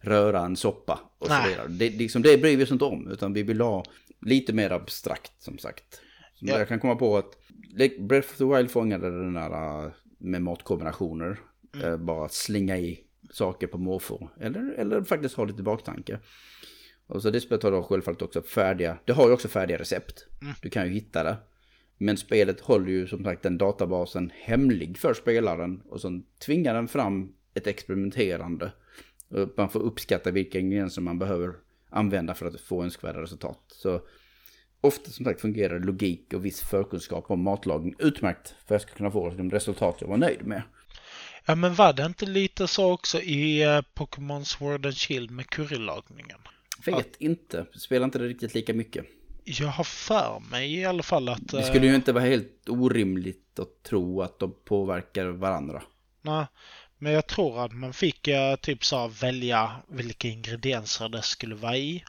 röra en soppa och så vidare. Det, liksom, det bryr vi oss inte om, utan vi vill ha lite mer abstrakt som sagt. Som ja. Jag kan komma på att Breath of the Wild fångade den där med matkombinationer. Mm. Eh, bara slinga i saker på måfå. Eller, eller faktiskt ha lite baktanke. Och så det spelet har då självfallet också färdiga, det har ju också färdiga recept. Mm. Du kan ju hitta det. Men spelet håller ju som sagt den databasen hemlig för spelaren och så tvingar den fram ett experimenterande. Man får uppskatta vilka ingredienser man behöver använda för att få önskvärda resultat. Så ofta som sagt fungerar logik och viss förkunskap om matlagning utmärkt för att jag ska kunna få de resultat jag var nöjd med. Ja men var det inte lite så också i uh, Pokémon Sword and Shield med currylagningen? Vet att... inte, spelar inte det riktigt lika mycket. Jag har för mig i alla fall att... Det skulle ju eh, inte vara helt orimligt att tro att de påverkar varandra. Nej, men jag tror att man fick uh, typ så välja vilka ingredienser det skulle vara i.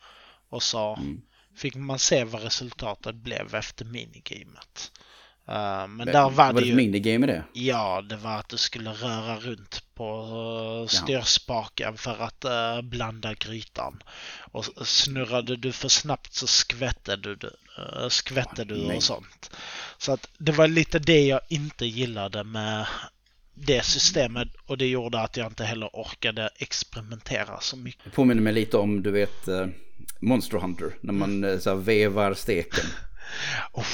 Och så mm. fick man se vad resultatet blev efter minigamet. Uh, men, där var, var det ju... minigame i det? Ja, det var att du skulle röra runt på uh, styrspaken för att uh, blanda grytan. Och snurrade du för snabbt så skvätte du, uh, skvätte du och sånt. Så att det var lite det jag inte gillade med det systemet och det gjorde att jag inte heller orkade experimentera så mycket. Det påminner mig lite om, du vet, Monster Hunter, när man så här, vevar steken. oh,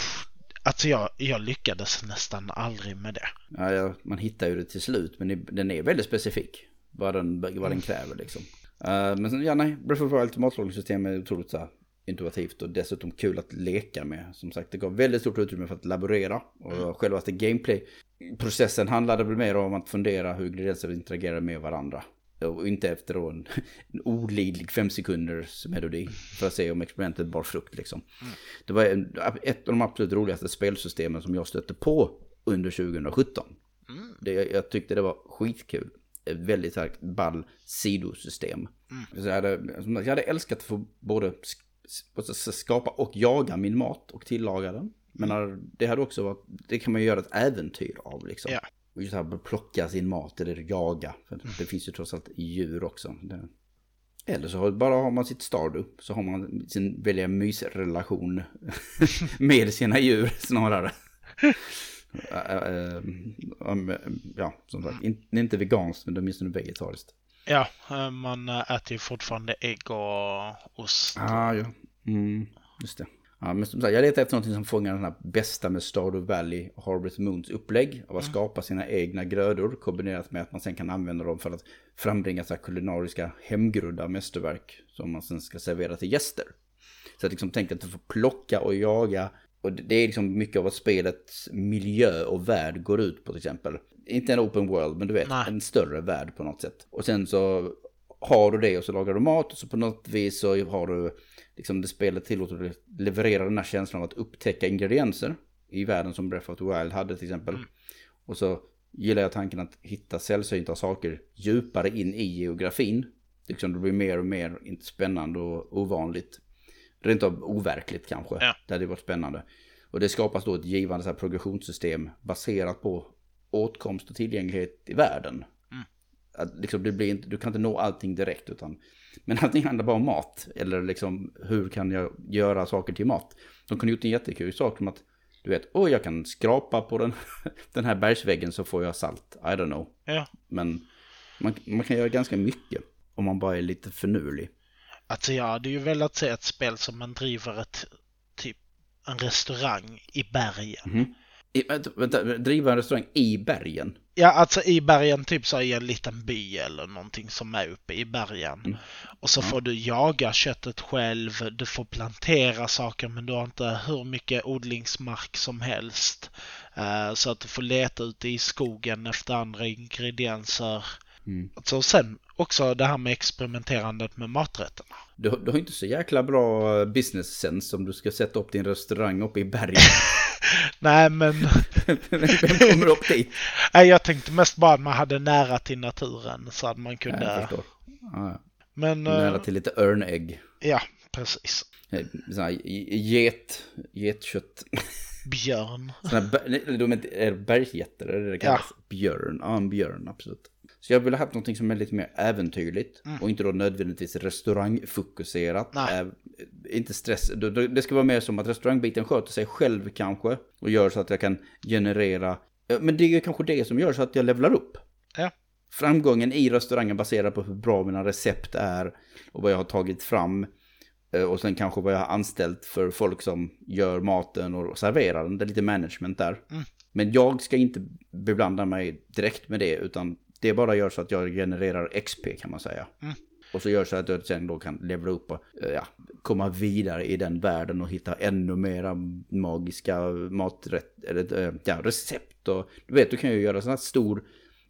Alltså jag, jag lyckades nästan aldrig med det. Ja, ja, man hittar ju det till slut, men den är väldigt specifik. Vad den, vad den mm. kräver liksom. Uh, men ja, nej, Breath of the Wild matlagningssystem är otroligt så här, intuitivt och dessutom kul att leka med. Som sagt, det gav väldigt stort utrymme för att laborera. Och mm. självaste gameplay-processen handlade väl mer om att fundera hur ingredienser interagerar med varandra. Och inte efter då en, en olidlig fem sekunders melodi för att se om experimentet bar frukt liksom. Mm. Det var en, ett av de absolut roligaste spelsystemen som jag stötte på under 2017. Mm. Det, jag tyckte det var skitkul. Ett väldigt starkt ball sidosystem. Mm. Så jag, hade, jag hade älskat att få både skapa och jaga min mat och tillaga den. Men mm. det hade också varit, det kan man ju göra ett äventyr av liksom. Ja. Och just här plocka sin mat eller jaga. För det finns ju trots allt djur också. Det... Eller så bara har man sitt Stardew. Så har man sin väldiga mysrelation med sina djur snarare. ja, som sagt, inte veganskt men åtminstone vegetariskt. Ja, eh, man äter ju fortfarande ägg och ost. Ah, ja, mm, just det. Ja, men som sagt, jag letar efter något som fångar den här bästa med Stardew Valley och Harvest Moons upplägg. Av att mm. skapa sina egna grödor kombinerat med att man sen kan använda dem för att frambringa så kulinariska hemgrudda mästerverk som man sen ska servera till gäster. Så att liksom tänk att du får plocka och jaga. Och det är liksom mycket av vad spelets miljö och värld går ut på till exempel. Inte en open world, men du vet, Nej. en större värld på något sätt. Och sen så har du det och så lagar du mat och så på något vis så har du liksom det spelet tillåter leverera den här känslan av att upptäcka ingredienser i världen som Breath of the Wild hade till exempel. Mm. Och så gillar jag tanken att hitta sällsynta saker djupare in i geografin. Liksom det blir mer och mer inte spännande och ovanligt. Rent av overkligt kanske. Ja. Det hade varit spännande. Och det skapas då ett givande så här progressionssystem baserat på åtkomst och tillgänglighet i världen. Mm. Att liksom det blir inte, du kan inte nå allting direkt utan men allting handlar bara om mat. Eller liksom hur kan jag göra saker till mat. De kunde gjort en jättekul sak som att du vet, åh jag kan skrapa på den, den här bergsväggen så får jag salt. I don't know. Ja. Men man, man kan göra ganska mycket om man bara är lite förnulig. Alltså jag hade ju velat se ett spel som man driver ett, typ en restaurang i bergen. Mm. I, vänta, driva en restaurang i bergen? Ja, alltså i bergen, typ så i en liten by eller någonting som är uppe i bergen. Mm. Och så mm. får du jaga köttet själv, du får plantera saker men du har inte hur mycket odlingsmark som helst. Uh, så att du får leta ute i skogen efter andra ingredienser. Mm. Och sen också det här med experimenterandet med maträtterna. Du, du har inte så jäkla bra business sense om du ska sätta upp din restaurang uppe i bergen. Nej, men... Vem kommer upp dit? Nej, jag tänkte mest bara att man hade nära till naturen så att man Ja, kunde... jag förstår. Ja, ja. men... Nära eh, till lite örnägg. Ja, precis. Eh, Sån här get, getkött. Björn. Såna här, nej, de är, det det kallas? Björn, ja en björn absolut. Så jag ville ha haft någonting som är lite mer äventyrligt och inte då nödvändigtvis restaurangfokuserat. Äh, inte stress, det, ska vara mer som att restaurangbiten sköter sig själv kanske och gör så att jag kan generera, men det är kanske det som gör så att jag levlar upp. Ja. Framgången i restaurangen baserar på hur bra mina recept är och vad jag har tagit fram. Eh, Och sen kanske vad jag har anställt för folk som gör maten och serverar den. Det är lite management där. Men jag ska inte beblanda mig direkt med det, utan det bara gör så att jag genererar XP kan man säga. Och så gör så att jag sen då kan levla upp och eh, ja, komma vidare i den världen och hitta ännu mera magiska maträtt, eller eh, ja, recept. Och, du vet, du kan ju göra sån här stor,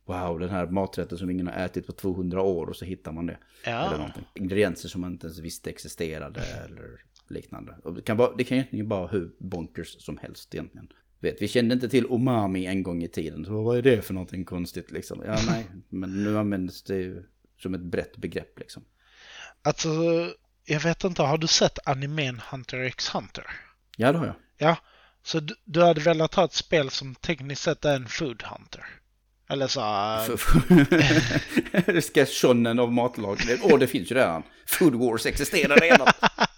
wow, den här maträtten som ingen har ätit på 200 år och så hittar man det. Ja. Eller någonting. Ingredienser som man inte ens visste existerade eller liknande. Och det kan, vara, det kan egentligen vara hur bonkers som helst egentligen. Vet, vi kände inte till umami en gång i tiden, så vad är det för någonting konstigt liksom? Ja, nej, men nu används det ju som ett brett begrepp liksom. Alltså, jag vet inte, har du sett animen Hunter x Hunter? Ja, det har jag. Ja, så du, du hade velat ha ett spel som tekniskt sett är en Food Hunter? Eller så... äh, Ska shonen av matlag... Åh, det finns ju redan. Food Wars existerar redan.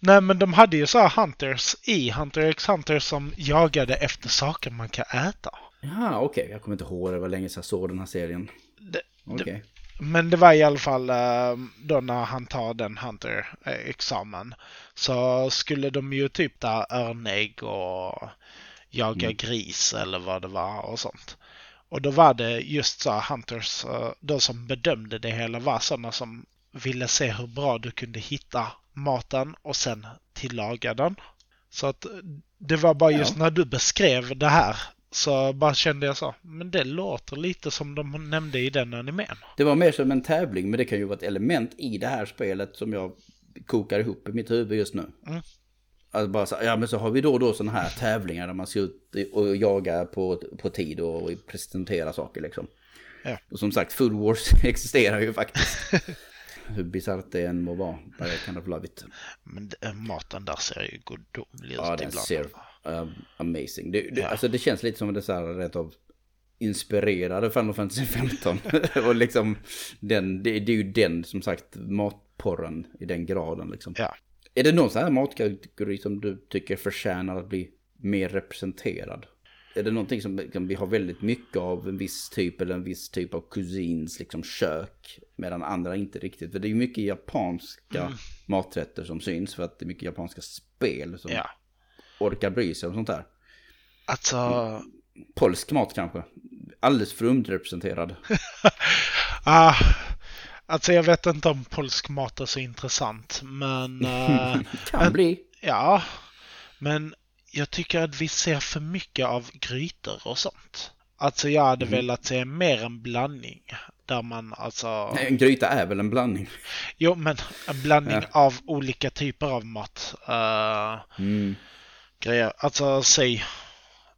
Nej, men de hade ju så här Hunters i Hunter x Hunter som jagade efter saker man kan äta. Ja, okej. Jag kommer inte ihåg, det var länge sedan jag såg den här serien. Okej. Men det var i alla fall eh, då när han tar den Hunter-examen. Så skulle de ju typ där örnägg och jaga gris eller vad det var och sånt. Och då var det just så Hunters, eh, de som bedömde det hela var sådana som ville se hur bra du kunde hitta maten och sen tillaga den. Så att det var bara just Ja. när du beskrev det här så bara kände jag så, men det låter lite som de nämnde i den animen. Det var mer som en tävling, men det kan ju vara ett element i det här spelet som jag kokar ihop i mitt huvud just nu. Mm. Alltså bara så, ja men så har vi då och då sådana här tävlingar där man ska ut och jaga på, på tid och presentera saker liksom. Ja. Och som sagt, Food Wars existerar ju faktiskt. Hur bisarrt det än må vara, but I kind of love it. Men det, maten där ser ju gudomlig ut Ja, den ibland. ser um, amazing. Det, det, Ja. Alltså det känns lite som det så här rätt av inspirerade Final Fantasy 15. och liksom den, det, det är ju den som sagt matporren i den graden liksom. Ja. Är det någon sån här matkategori som du tycker förtjänar att bli mer representerad? Är det någonting som liksom, vi har väldigt mycket av en viss typ eller en viss typ av kusins liksom kök medan andra inte riktigt? För det är ju mycket japanska Mm. maträtter som syns för att det är mycket japanska spel som Ja. orkar bry sig om sånt här. Alltså, Polsk mat kanske. Alldeles för underrepresenterad. ah, alltså jag vet inte om polsk mat är så intressant, men eh, kan bli. ja. Men jag tycker att vi ser för mycket av grytor och sånt. Alltså jag hade velat se mer en blandning. Där man alltså... Nej, En gryta är väl en blandning. Jo, men en blandning Ja. av olika typer av mat. eh, Mm. grejer. Alltså säg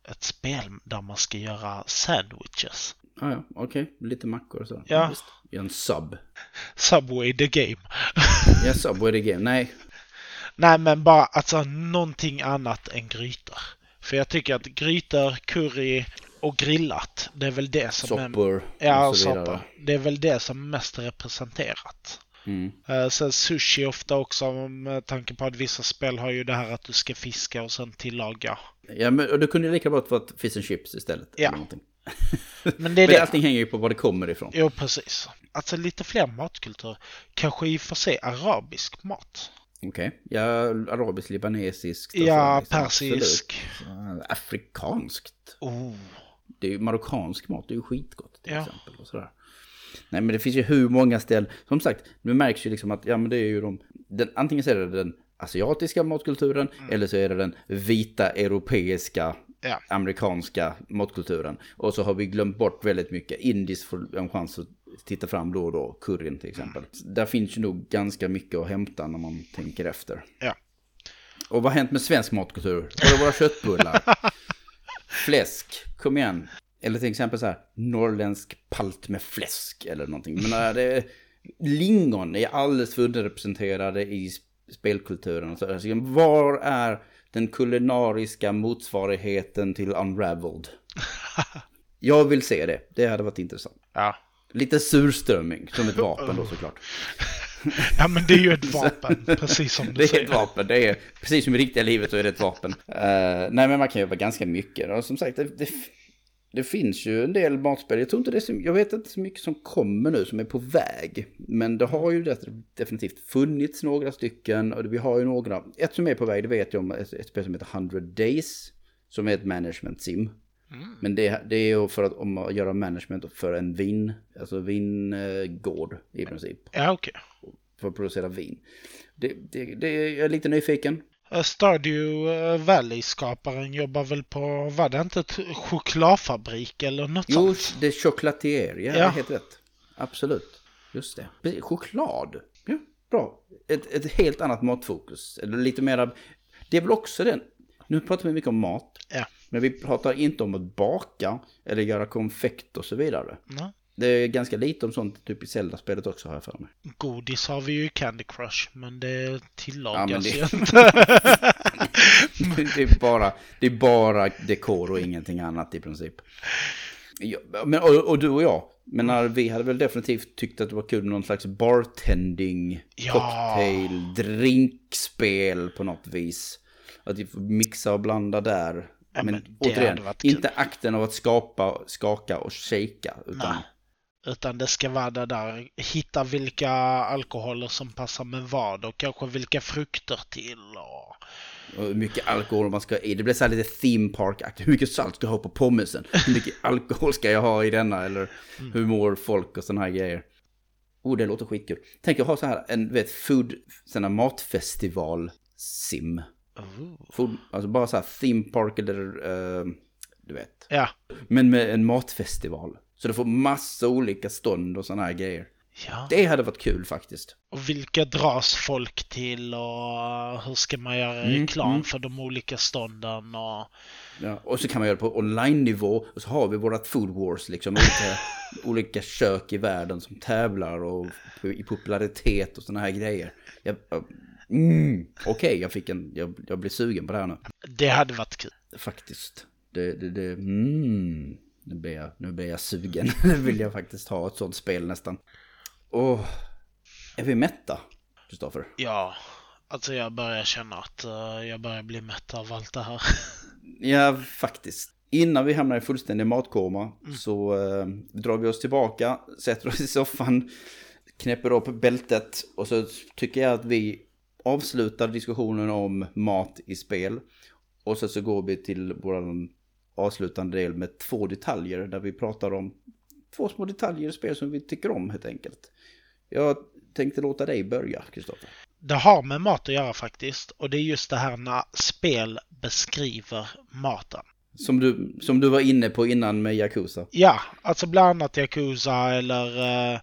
ett spel där man ska göra sandwiches. Ah, ja, okej. Lite mackor och så. Ja. Ja, en sub. Subway the game. Ja, Subway the game. Nej. Nej men bara alltså någonting annat än grytor. För jag tycker att grytor, curry och grillat, det är väl det som är... Soppor Ja, och soppor. Det är väl det som är mest representerat. Mm. Eh, Sen sushi ofta också med tanke på att vissa spel har ju det här att du ska fiska och sen tillaga. Ja, men det kunde ju lika bra varit fish and chips istället. Ja. Men det är Men det. allting hänger ju på var det kommer ifrån. Jo, precis. Alltså lite fler matkulturer. Kanske i och för sig arabisk mat. Okej. Ja, arabiskt, libanesiskt. Ja, liksom. persisk. Absolut. Afrikanskt. Oh. Det är ju marockansk mat, det är ju skitgott till Ja. exempel. Och sådär. Nej men det finns ju hur många ställen. Som sagt, nu märks ju liksom att ja men det är ju de. Den, antingen så är det den asiatiska matkulturen eller så är det den vita europeiska Ja. amerikanska matkulturen. Och så har vi glömt bort väldigt mycket. Indis får en chans att titta fram då och då. Curryn till exempel. Där finns ju nog ganska mycket att hämta när man tänker efter. Ja. Och vad har hänt med svensk matkultur? Är våra köttbullar? Fläsk, kom igen. Eller till exempel så här, norrländsk palt med fläsk eller någonting. Men äh, det, lingon är alldeles för underrepresenterade i spelkulturen. Så, alltså, var är den kulinariska motsvarigheten till Unraveled? Jag vill se det, det hade varit intressant. Ja. Lite surströmming som ett vapen då såklart. Ja men det är ju ett vapen, precis som du Det är säger. ett vapen, det är precis som i riktiga livet så är det ett vapen. Eh, nej men man kan göra ganska mycket. Och som sagt, det, det, det finns ju en del matspel. Jag tror inte det är så, jag vet inte så mycket som kommer nu som är på väg. Men det har ju definitivt funnits några stycken och vi har ju några. Ett som är på väg, det vet jag om, ett, ett spel som heter 100 Days. Som är ett management sim. Men det, det är ju för att, om att göra management för en vin, alltså vingård i princip. Ja okej. För att producera vin. Det, det, det, jag är lite nyfiken. Eh, Stardew eh, Valley-skaparen jobbar väl på, var det inte ett chokladfabrik eller något Jo, sånt? det är choklatier. Ja, Ja. helt rätt. Absolut. Just det. Choklad. Ja, bra. Ett, ett helt annat matfokus. Eller lite mera... Det är väl också den... Nu pratar vi mycket om mat. Ja. Men vi pratar inte om att baka eller göra konfekt och så vidare. Nej. Det är ganska lite om sånt typ i Zelda-spelet också har jag för mig. Godis har vi ju i Candy Crush, men det tillagas Ja, men det- ju inte. det, är bara, det är bara dekor och ingenting annat i princip. Ja, men, och, och du och jag, men när vi hade väl definitivt tyckt att det var kul med någon slags bartending, Ja. cocktail, drinkspel på något vis. Att vi får mixa och blanda där. Ja, men men återigen, varit kul. inte akten av att skapa, skaka och shaka. Utan Nej. Utan det ska vara det där, hitta vilka alkoholer som passar med vad och kanske vilka frukter till och... hur mycket alkohol man ska ha i. Det blir så här lite theme park Hur mycket salt ska jag ha på pommesen? Hur mycket alkohol ska jag ha i denna? Eller hur mår folk och sådana här grejer. Oh, det låter skitkul. Tänk att ha så här en, vet, food, sån här matfestival sim. Oh. Food, alltså bara så här theme park eller, eh, du vet. Ja, Men med en matfestival. Så du får massa olika stånd och sådana här grejer. ja. Det hade varit kul faktiskt. Och vilka dras folk till och hur ska man göra Mm, reklam mm. för de olika stånden och... Ja, och så kan man göra det på online-nivå. Och så har vi vårat food wars, liksom. Olika, olika kök i världen som tävlar och i popularitet och sådana här grejer. Jag- mm, Okej, jag fick en, jag, jag blir sugen på det här nu. Det hade varit kul. Faktiskt. Det, det, det, mm. Nu blir jag, nu blir jag sugen. Nu vill jag faktiskt ha ett sånt spel nästan. Åh, är vi mätta, Kristoffer? Ja, alltså jag börjar känna att eh, jag börjar bli mätt av allt det här. Ja, faktiskt. Innan vi hamnar i fullständig matkoma så eh, drar vi oss tillbaka, sätter oss i soffan, knäpper upp bältet och så tycker jag att vi avslutar diskussionen om mat i spel. Och så, så går vi till vår avslutande del med två detaljer där vi pratar om två små detaljer i spel som vi tycker om helt enkelt. Jag tänkte låta dig börja, Kristoffer. Det har med mat att göra faktiskt och det är just det här när spel beskriver maten. Som du, som du var inne på innan med Yakuza. Ja, alltså bland annat Yakuza eller eh,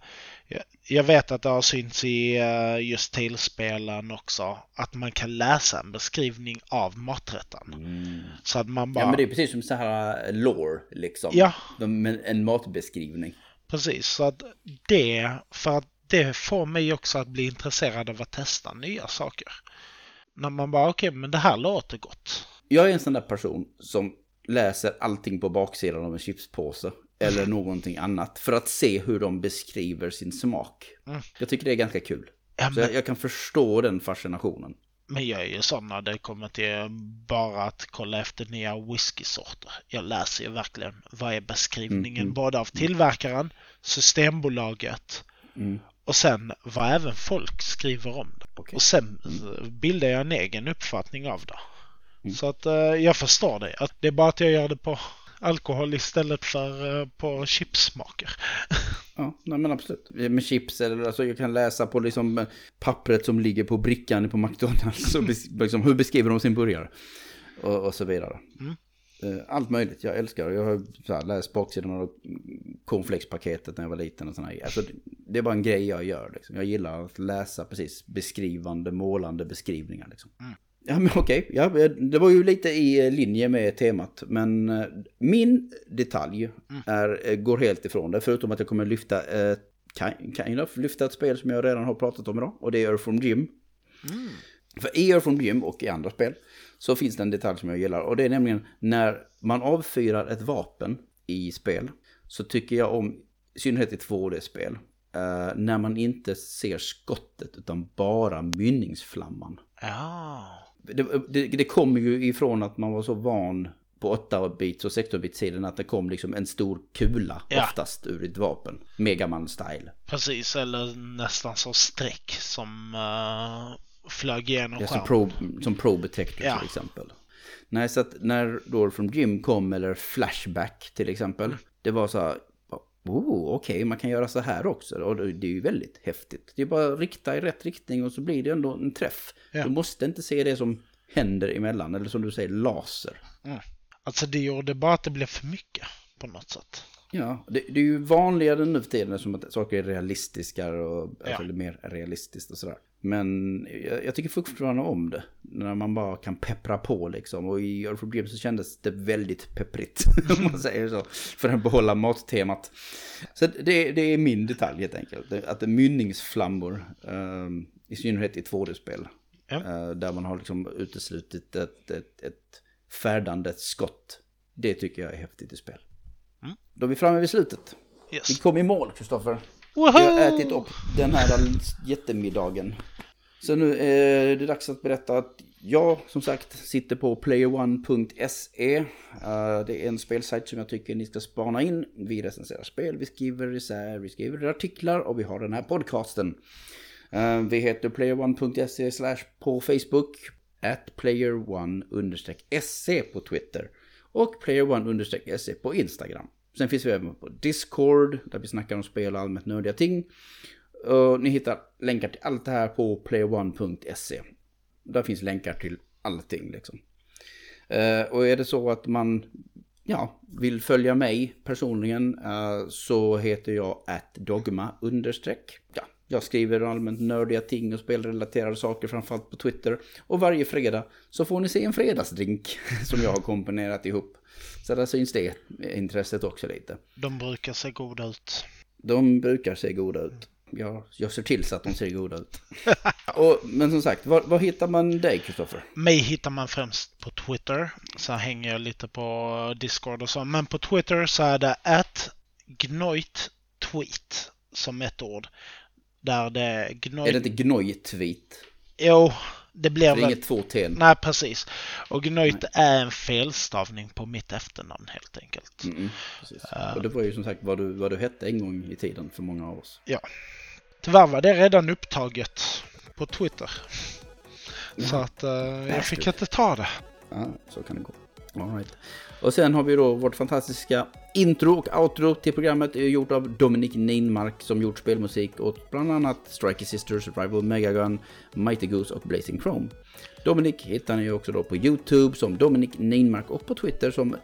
jag- vet att det har synts i eh, just Tales-spelen också att man kan läsa en beskrivning av maträtten. Så att man bara... Ja men det är precis som så här uh, lore liksom. Ja. En, matbeskrivning. Precis, så att det, för att det får mig också att bli intresserad av att testa nya saker. När man bara, okej, men det här låter gott. Jag är en sån där person som läser allting på baksidan av en chipspåse. Eller någonting annat. För att se hur de beskriver sin smak. Mm. Jag tycker det är ganska kul. Ja, Så men, jag, jag kan förstå den fascinationen. men jag är ju sån när det kommer till bara att kolla efter nya whiskysorter. Jag läser ju verkligen vad är beskrivningen Mm, mm. både av tillverkaren, Systembolaget Mm. och sen vad även folk skriver om det. Okej. Och sen eh, bildar jag en egen uppfattning av det. Mm. Så att eh, jag förstår det. Att det är bara att jag gör det på alkohol istället för eh, på chipsmaker. Ja, nej men absolut. Med chips eller alltså jag kan läsa på liksom pappret som ligger på brickan på McDonalds. Bes, liksom, hur beskriver de sin burgare? Och, och så vidare. Mm. Eh, Allt möjligt, jag älskar det. Jag har så här, läst baksidan av cornflakespaketet när jag var liten och grejer. Alltså, det- det är bara en grej jag gör. Liksom. Jag gillar att läsa precis beskrivande, målande beskrivningar. Liksom. Mm. Ja, men okej. Ja, det var ju lite i linje med temat. Men eh, min detalj mm. är, eh, går helt ifrån det. Förutom att jag kommer lyfta, eh, kind of, lyfta ett spel som jag redan har pratat om idag. Och det är Earth from Gym. Mm. För i Earth from Gym och i andra spel så finns det en detalj som jag gillar. Och det är nämligen när man avfyrar ett vapen i spel. Så tycker jag om, i synnerhet i 2D-spel, uh, när man inte ser skottet utan bara mynningsflamman. Ja det, det, det kommer ju ifrån att man var så van på 8-bits och 16-bits-sidan att det kom liksom en stor kula ja. oftast ur ett vapen. Megaman-style. Precis, eller nästan så streck som uh, flög igenom ja, som Pro, som Pro Detector ja. till exempel. Nej, så att när då från Jim kom, eller Flashback till exempel, mm. det var så här, oh, okej, okay, man kan göra så här också. Och det är ju väldigt häftigt. Det är bara att rikta i rätt riktning och så blir det ändå en träff. Ja. Du måste inte se det som händer emellan, eller som du säger, laser. Mm. Alltså det gjorde bara att det blev för mycket på något sätt. Ja, det, det är ju vanligare nu för tiden som att saker är realistiska och ja. alltså, mer realistiskt och sådär. Men jag, jag, tycker fortfarande om det. När man bara kan peppra på liksom. Och i Earth of Dreams så kändes det väldigt pepprigt. om man säger så. För att behålla mattemat. Så det, det är min detalj helt enkelt. Att det är mynningsflammor. Um, I synnerhet i 2D-spel. Ja. Uh, där man har liksom uteslutit ett, ett, ett färdande skott. Det tycker jag är häftigt i spel. Mm. Då är vi framme vid slutet. Yes. Vi kom i mål, Kristoffer. Vi har ätit upp den här jättemiddagen. Så nu är det dags att berätta att jag som sagt sitter på playerone.se. Eh, det är en spelsajt som jag tycker ni ska spana in. Vi recenserar spel, vi skriver isär, vi skriver artiklar och vi har den här podcasten. Eh, vi heter playerone.se på Facebook, at playerone-se på Twitter och playerone-se på Instagram. Sen finns vi även på Discord där vi snackar om spel och allmänt nördiga ting. Och ni hittar länkar till allt det här på playone.se. Där finns länkar till allting liksom. Eh, och är det så att man ja, vill följa mig personligen eh, så heter jag dogma understreck. Ja, jag skriver allmänt nördiga ting och spelrelaterade saker framförallt på Twitter. Och varje fredag så får ni se en fredagsdrink som jag har komponerat ihop. Så där syns det intresset också lite. De brukar se goda ut. De brukar se goda ut. Jag, jag ser till så att de ser goda ut. och, men som sagt, var, var hittar man dig Kristoffer? Mig hittar man främst på Twitter. Så hänger jag lite på Discord och så. Men på Twitter så är det att Gnoit tweet som ett ord. Där det Gnoit... Är det inte Gnoit-tweet? Jo, det blir väl... inget två T. Nej, precis. Och Gnoit är en felstavning på mitt efternamn helt enkelt. Mm, uh, och det var ju som sagt vad du, vad du hette en gång i tiden för många av oss. Ja. Tyvärr var det redan upptaget på Twitter. Ja. Så att uh, jag fick inte ta det. Ja, så kan det gå. All right. Och sen har vi då vårt fantastiska intro och outro till programmet är gjort av Dominic Ninmark som gjort spelmusik åt bland annat Striker Sisters, Rival Megagun, Mighty Goose och Blazing Chrome. Dominic hittar ni också då på YouTube som Dominic Ninmark och på Twitter som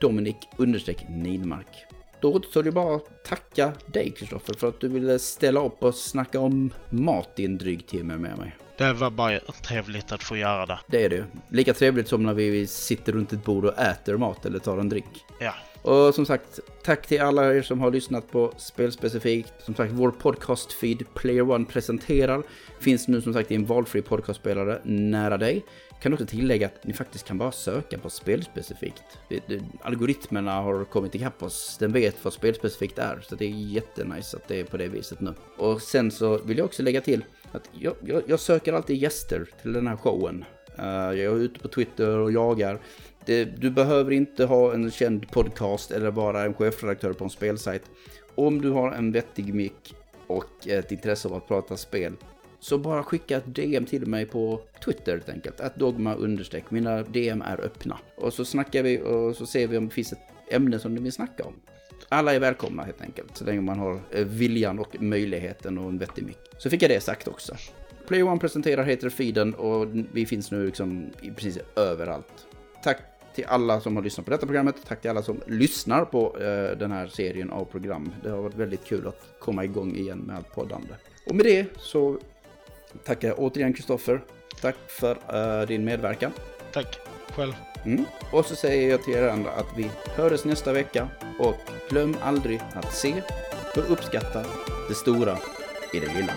Dominic-Neinmark. Då återstår det bara att tacka dig Kristoffer för att du ville ställa upp och snacka om mat i en dryg timme med mig. Det var bara trevligt att få göra det. Det är det. Lika trevligt som när vi sitter runt ett bord och äter mat eller tar en drink. Ja. Och som sagt, tack till alla er som har lyssnat på Spelspecifikt. Som sagt, vår podcast-feed Player One presenterar finns nu som sagt i en valfri podcastspelare nära dig. Kan också tillägga att ni faktiskt kan bara söka på spelspecifikt. Algoritmerna har kommit ikapp oss, den vet vad spelspecifikt är. Så det är jättenice att det är på det viset nu. Och sen så vill jag också lägga till att jag, jag, jag söker alltid gäster till den här showen. Uh, jag är ute på Twitter och jagar. Det, du behöver inte ha en känd podcast eller vara en chefredaktör på en spelsajt. Om du har en vettig mick och ett intresse av att prata spel så bara skicka ett DM till mig på Twitter helt enkelt. Att dogma understreck. Mina DM är öppna. Och så snackar vi och så ser vi om det finns ett ämne som du vill snacka om. Alla är välkomna helt enkelt. Så länge man har eh, viljan och möjligheten och en vettig mick. Så fick jag det sagt också. Play One presenterar heter feeden och vi finns nu liksom precis överallt. Tack till alla som har lyssnat på detta programmet. Tack till alla som lyssnar på eh, den här serien av program. Det har varit väldigt kul att komma igång igen med allt poddande. Och med det så tackar jag återigen Kristoffer. Tack för eh, din medverkan. Tack själv. Mm. Och så säger jag till er andra att vi hörs nästa vecka. Och glöm aldrig att se och uppskatta det stora i det lilla.